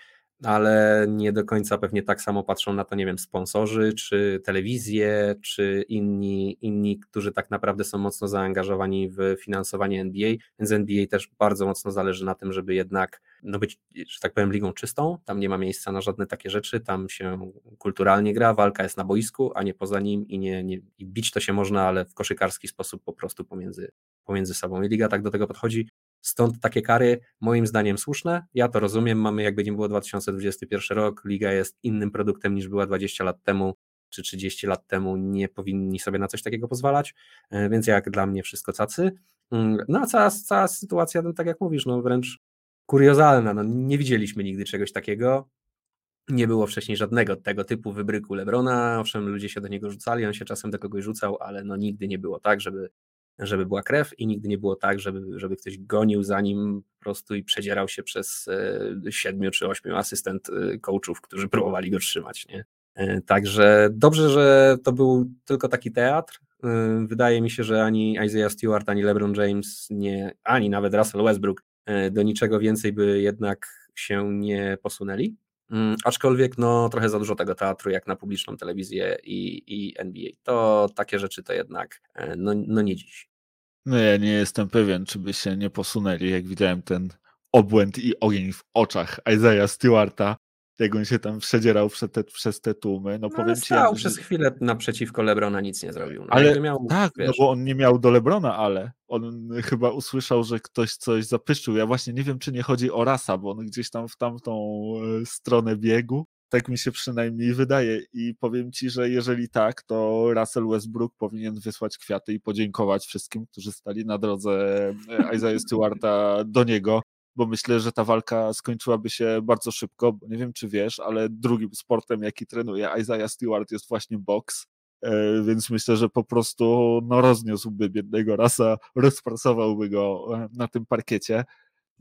ale nie do końca pewnie tak samo patrzą na to, nie wiem, sponsorzy, czy telewizje, czy inni, inni, którzy tak naprawdę są mocno zaangażowani w finansowanie NBA, więc NBA też bardzo mocno zależy na tym, żeby jednak no być, że tak powiem, ligą czystą, tam nie ma miejsca na żadne takie rzeczy, tam się kulturalnie gra, walka jest na boisku, a nie poza nim i, nie, nie, i bić to się można, ale w koszykarski sposób po prostu pomiędzy, pomiędzy sobą. I liga tak do tego podchodzi, Stąd takie kary, moim zdaniem, słuszne. Ja to rozumiem. Mamy, jakby nie było 2021 rok, liga jest innym produktem niż była 20 lat temu czy 30 lat temu. Nie powinni sobie na coś takiego pozwalać, e, więc jak dla mnie wszystko cacy. Mm, no a cała, cała sytuacja, no, tak jak mówisz, no wręcz kuriozalna. No, nie widzieliśmy nigdy czegoś takiego. Nie było wcześniej żadnego tego typu wybryku Lebrona. Owszem, ludzie się do niego rzucali, on się czasem do kogoś rzucał, ale no nigdy nie było tak, żeby żeby była krew i nigdy nie było tak, żeby, żeby ktoś gonił za nim po prostu i przedzierał się przez e, siedmiu czy ośmiu asystent e, coachów, którzy próbowali go trzymać. Nie? E, także dobrze, że to był tylko taki teatr. Wydaje mi się, że ani Isaiah Stewart, ani LeBron James, nie, ani nawet Russell Westbrook do niczego więcej by jednak się nie posunęli. Mm, aczkolwiek no, trochę za dużo tego teatru jak na publiczną telewizję i, i NBA. To takie rzeczy to jednak no, no nie dziś. No ja nie jestem pewien, czy by się nie posunęli, jak widziałem ten obłęd i ogień w oczach Isaiah Stewarta, jak on się tam przedzierał przez te, przez te tłumy. No, no powiem ci, stał przez chwilę naprzeciwko Lebrona, nic nie zrobił. No, ale miał, tak, no wiesz... no bo on nie miał do Lebrona, ale on chyba usłyszał, że ktoś coś zapyszczył. Ja właśnie nie wiem, czy nie chodzi o rasa, bo on gdzieś tam w tamtą e, stronę biegu tak mi się przynajmniej wydaje. I powiem ci, że jeżeli tak, to Russell Westbrook powinien wysłać kwiaty i podziękować wszystkim, którzy stali na drodze e, Isaiah Stewarta do niego, bo myślę, że ta walka skończyłaby się bardzo szybko. Bo nie wiem, czy wiesz, ale drugim sportem, jaki trenuje Isaiah Stewart jest właśnie boks. E, więc myślę, że po prostu no, rozniósłby biednego rasa, rozprasowałby go e, na tym parkiecie.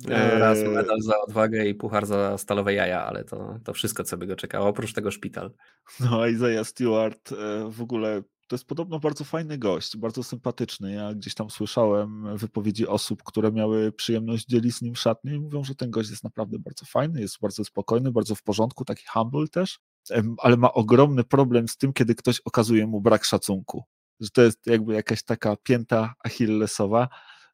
E, raz medal za odwagę i puchar za stalowe jaja, ale to, to wszystko, co by go czekało, oprócz tego szpital. No, Isaiah Stewart w ogóle to jest podobno bardzo fajny gość, bardzo sympatyczny. Ja gdzieś tam słyszałem wypowiedzi osób, które miały przyjemność dzielić z nim szatnię i mówią, że ten gość jest naprawdę bardzo fajny, jest bardzo spokojny, bardzo w porządku, taki humble też, ale ma ogromny problem z tym, kiedy ktoś okazuje mu brak szacunku. Że to jest jakby jakaś taka pięta achillesowa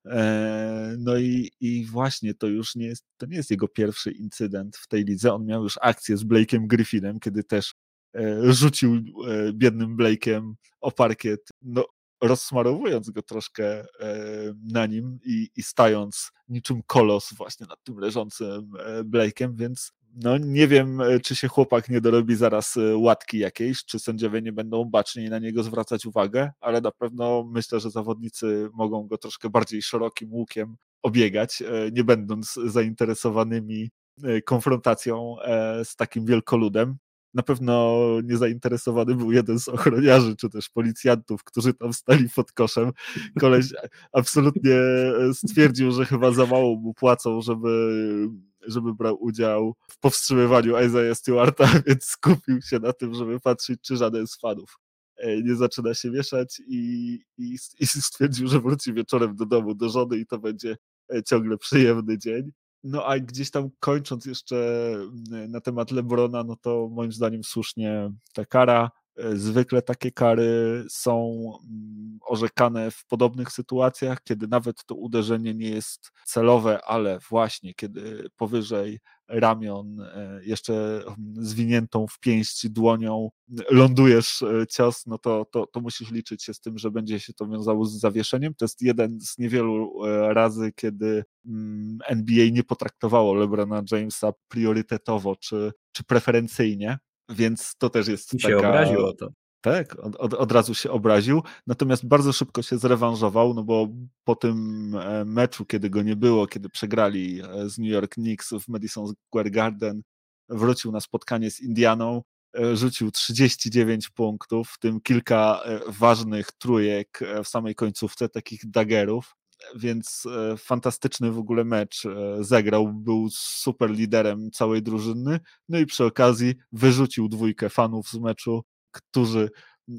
E, no i, i właśnie to już nie jest, to nie jest jego pierwszy incydent w tej lidze. On miał już akcję z Blake'em Griffinem, kiedy też rzucił e, biednym Blake'em o parkiet, no, rozsmarowując go troszkę na nim i, i stając niczym kolos właśnie nad tym leżącym Blake'em, więc no nie wiem, e, czy się chłopak nie dorobi zaraz e, łatki jakiejś, czy sędziowie nie będą baczniej na niego zwracać uwagę, ale na pewno myślę, że zawodnicy mogą go troszkę bardziej szerokim łukiem obiegać, e, nie będąc zainteresowanymi konfrontacją z takim wielkoludem. Na pewno niezainteresowany był jeden z ochroniarzy, czy też policjantów, którzy tam stali pod koszem. Koleś absolutnie stwierdził, że chyba za mało mu płacą, żeby żeby brał udział w powstrzymywaniu Isaiah Stewarta, więc skupił się na tym, żeby patrzeć, czy żaden z fanów e, nie zaczyna się mieszać i, i, i stwierdził, że wróci wieczorem do domu, do żony i to będzie e, ciągle przyjemny dzień. No a gdzieś tam kończąc jeszcze mm, na temat Lebrona, no to moim zdaniem słusznie ta kara E, zwykle takie kary są mm, orzekane w podobnych sytuacjach, kiedy nawet to uderzenie nie jest celowe, ale właśnie kiedy powyżej ramion, e, jeszcze zwiniętą w pięść dłonią lądujesz e, cios, no to, to, to musisz liczyć się z tym, że będzie się to wiązało z zawieszeniem. To jest jeden z niewielu razy, kiedy mm, NBA nie potraktowało LeBrona Jamesa priorytetowo czy, czy preferencyjnie więc to też jest I taka... się obraził o to. Tak, od, od, od, razu się obraził, natomiast bardzo szybko się zrewanżował, no bo po tym e, meczu, kiedy go nie było, kiedy przegrali e, z New York Knicks w Madison Square Garden, wrócił na spotkanie z Indianą, e, rzucił 39 punktów, w tym kilka ważnych trójek w samej końcówce, takich dagerów, więc fantastyczny w ogóle mecz zagrał, był super liderem całej drużyny, no i przy okazji wyrzucił dwójkę fanów z meczu, którzy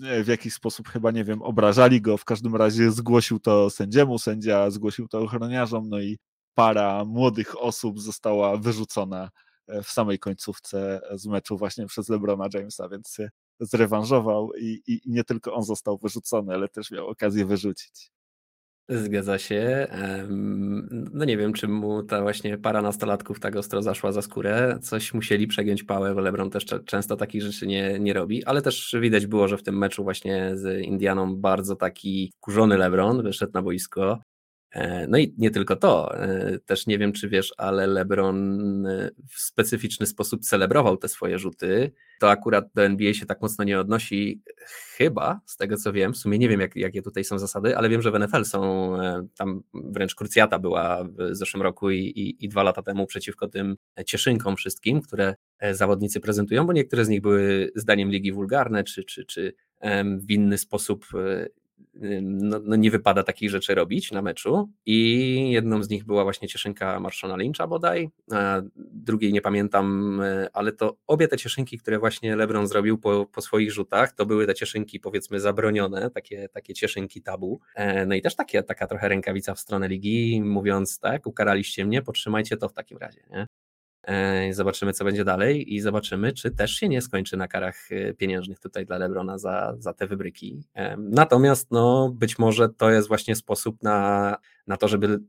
e, w jakiś sposób chyba, nie wiem, obrażali go, w każdym razie zgłosił to sędziemu, sędzia zgłosił to ochroniarzom, no i para młodych osób została wyrzucona e, w samej końcówce z meczu właśnie przez LeBrona Jamesa, więc się zrewanżował i, i nie tylko on został wyrzucony, ale też miał okazję wyrzucić. Zgadza się. No nie wiem, czy mu ta właśnie para nastolatków tak ostro zaszła za skórę. Coś musieli przegiąć pałę, bo LeBron też często takich rzeczy nie, nie robi, ale też widać było, że w tym meczu właśnie z Indianą bardzo taki kurzony LeBron wyszedł na boisko no i nie tylko to, e, też nie wiem, czy wiesz, ale LeBron e, w specyficzny sposób celebrował te swoje rzuty. To akurat do NBA się tak mocno nie odnosi, chyba, z tego co wiem. W sumie nie wiem, jak, jakie tutaj są zasady, ale wiem, że w NFL są tam wręcz krucjata była w zeszłym roku i, i, i dwa lata temu przeciwko tym cieszynkom wszystkim, które zawodnicy prezentują, bo niektóre z nich były zdaniem ligi wulgarne, czy, czy, czy w inny sposób no, no, nie wypada takich rzeczy robić na meczu i jedną z nich była właśnie cieszynka Marszona Lyncha bodaj, a drugiej nie pamiętam, e, ale to obie te cieszynki, które właśnie LeBron zrobił po, po swoich rzutach, to były te cieszynki powiedzmy zabronione, takie, takie cieszynki tabu, e, no i też takie, taka trochę rękawica w stronę ligi, mówiąc tak, ukaraliście mnie, potrzymajcie to w takim razie, nie? E, zobaczymy, co będzie dalej i zobaczymy, czy też się nie skończy na karach e, pieniężnych tutaj dla Lebrona za, za te wybryki. E, natomiast no, być może to jest właśnie sposób na, na to, żeby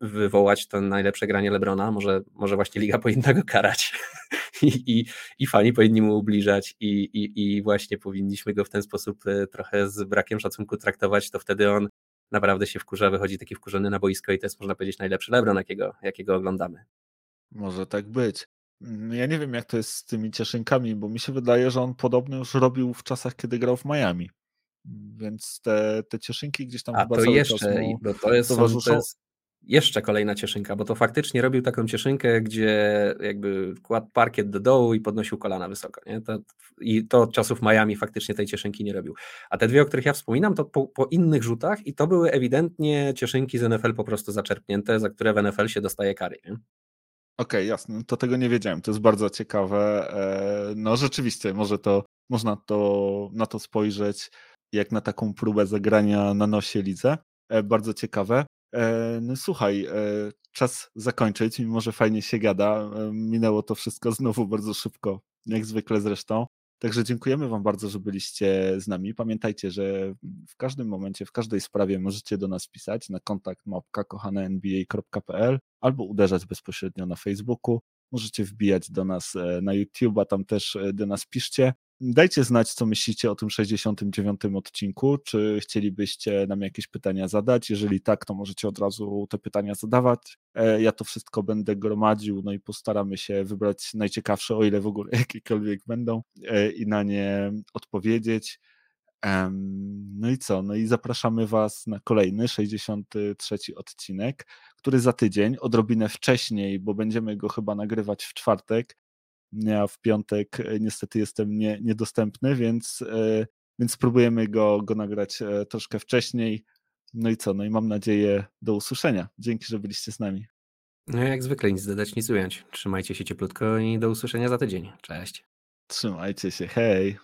wywołać to najlepsze granie Lebrona. Może, może właśnie liga powinna go karać I, i, i fani powinni mu ubliżać i, i, i właśnie powinniśmy go w ten sposób trochę z brakiem szacunku traktować, to wtedy on naprawdę się wkurza, wychodzi taki wkurzony na boisko i to jest można powiedzieć najlepszy Lebron, jakiego, jakiego oglądamy. Może tak być. Mm, ja nie wiem, jak to jest z tymi cieszynkami, bo mi się wydaje, że on podobno już robił w czasach, kiedy grał w Miami. Więc te, te cieszynki gdzieś tam A chyba to jeszcze, bo to jest, to jest jeszcze kolejna cieszynka, bo to faktycznie robił taką cieszynkę, gdzie jakby kładł parkiet do dołu i podnosił kolana wysoko. Nie? To, I to od czasów Miami faktycznie tej cieszynki nie robił. A te dwie, o których ja wspominam, to po, po innych rzutach i to były ewidentnie cieszynki z NFL po prostu zaczerpnięte, za które w NFL się dostaje kary. Nie? Okej, okay, jasne. To tego nie wiedziałem. To jest bardzo ciekawe. E, no rzeczywiście, może to można to, na to spojrzeć jak na taką próbę zagrania na nosie lidze. E, bardzo ciekawe. E, no słuchaj, czas zakończyć, mimo że fajnie się gada. Minęło to wszystko znowu bardzo szybko, jak zwykle zresztą. Także dziękujemy Wam bardzo, że byliście z nami. Pamiętajcie, że w każdym momencie, w każdej sprawie możecie do nas pisać na kontakt mapka albo uderzać bezpośrednio na Facebooku. Możecie wbijać do nas e, na YouTube, a tam też e, do nas piszcie. Dajcie znać, co myślicie o tym 69. odcinku. Czy chcielibyście nam jakieś pytania zadać? Jeżeli tak, to możecie od razu te pytania zadawać. E, ja to wszystko będę gromadził, no i postaramy się wybrać najciekawsze, o ile w ogóle jakiekolwiek będą, i na nie odpowiedzieć. No i co? No i zapraszamy Was na kolejny 63 odcinek, który za tydzień, odrobinę wcześniej, bo będziemy go chyba nagrywać w czwartek. Ja w piątek e, niestety jestem nie, niedostępny, więc, e, więc spróbujemy go, go nagrać e, troszkę wcześniej. No i co? No i mam nadzieję do usłyszenia. Dzięki, że byliście z nami. No jak zwykle, nic dodać, nic ująć. Trzymajcie się cieplutko i do usłyszenia za tydzień. Cześć. Trzymajcie się, hej.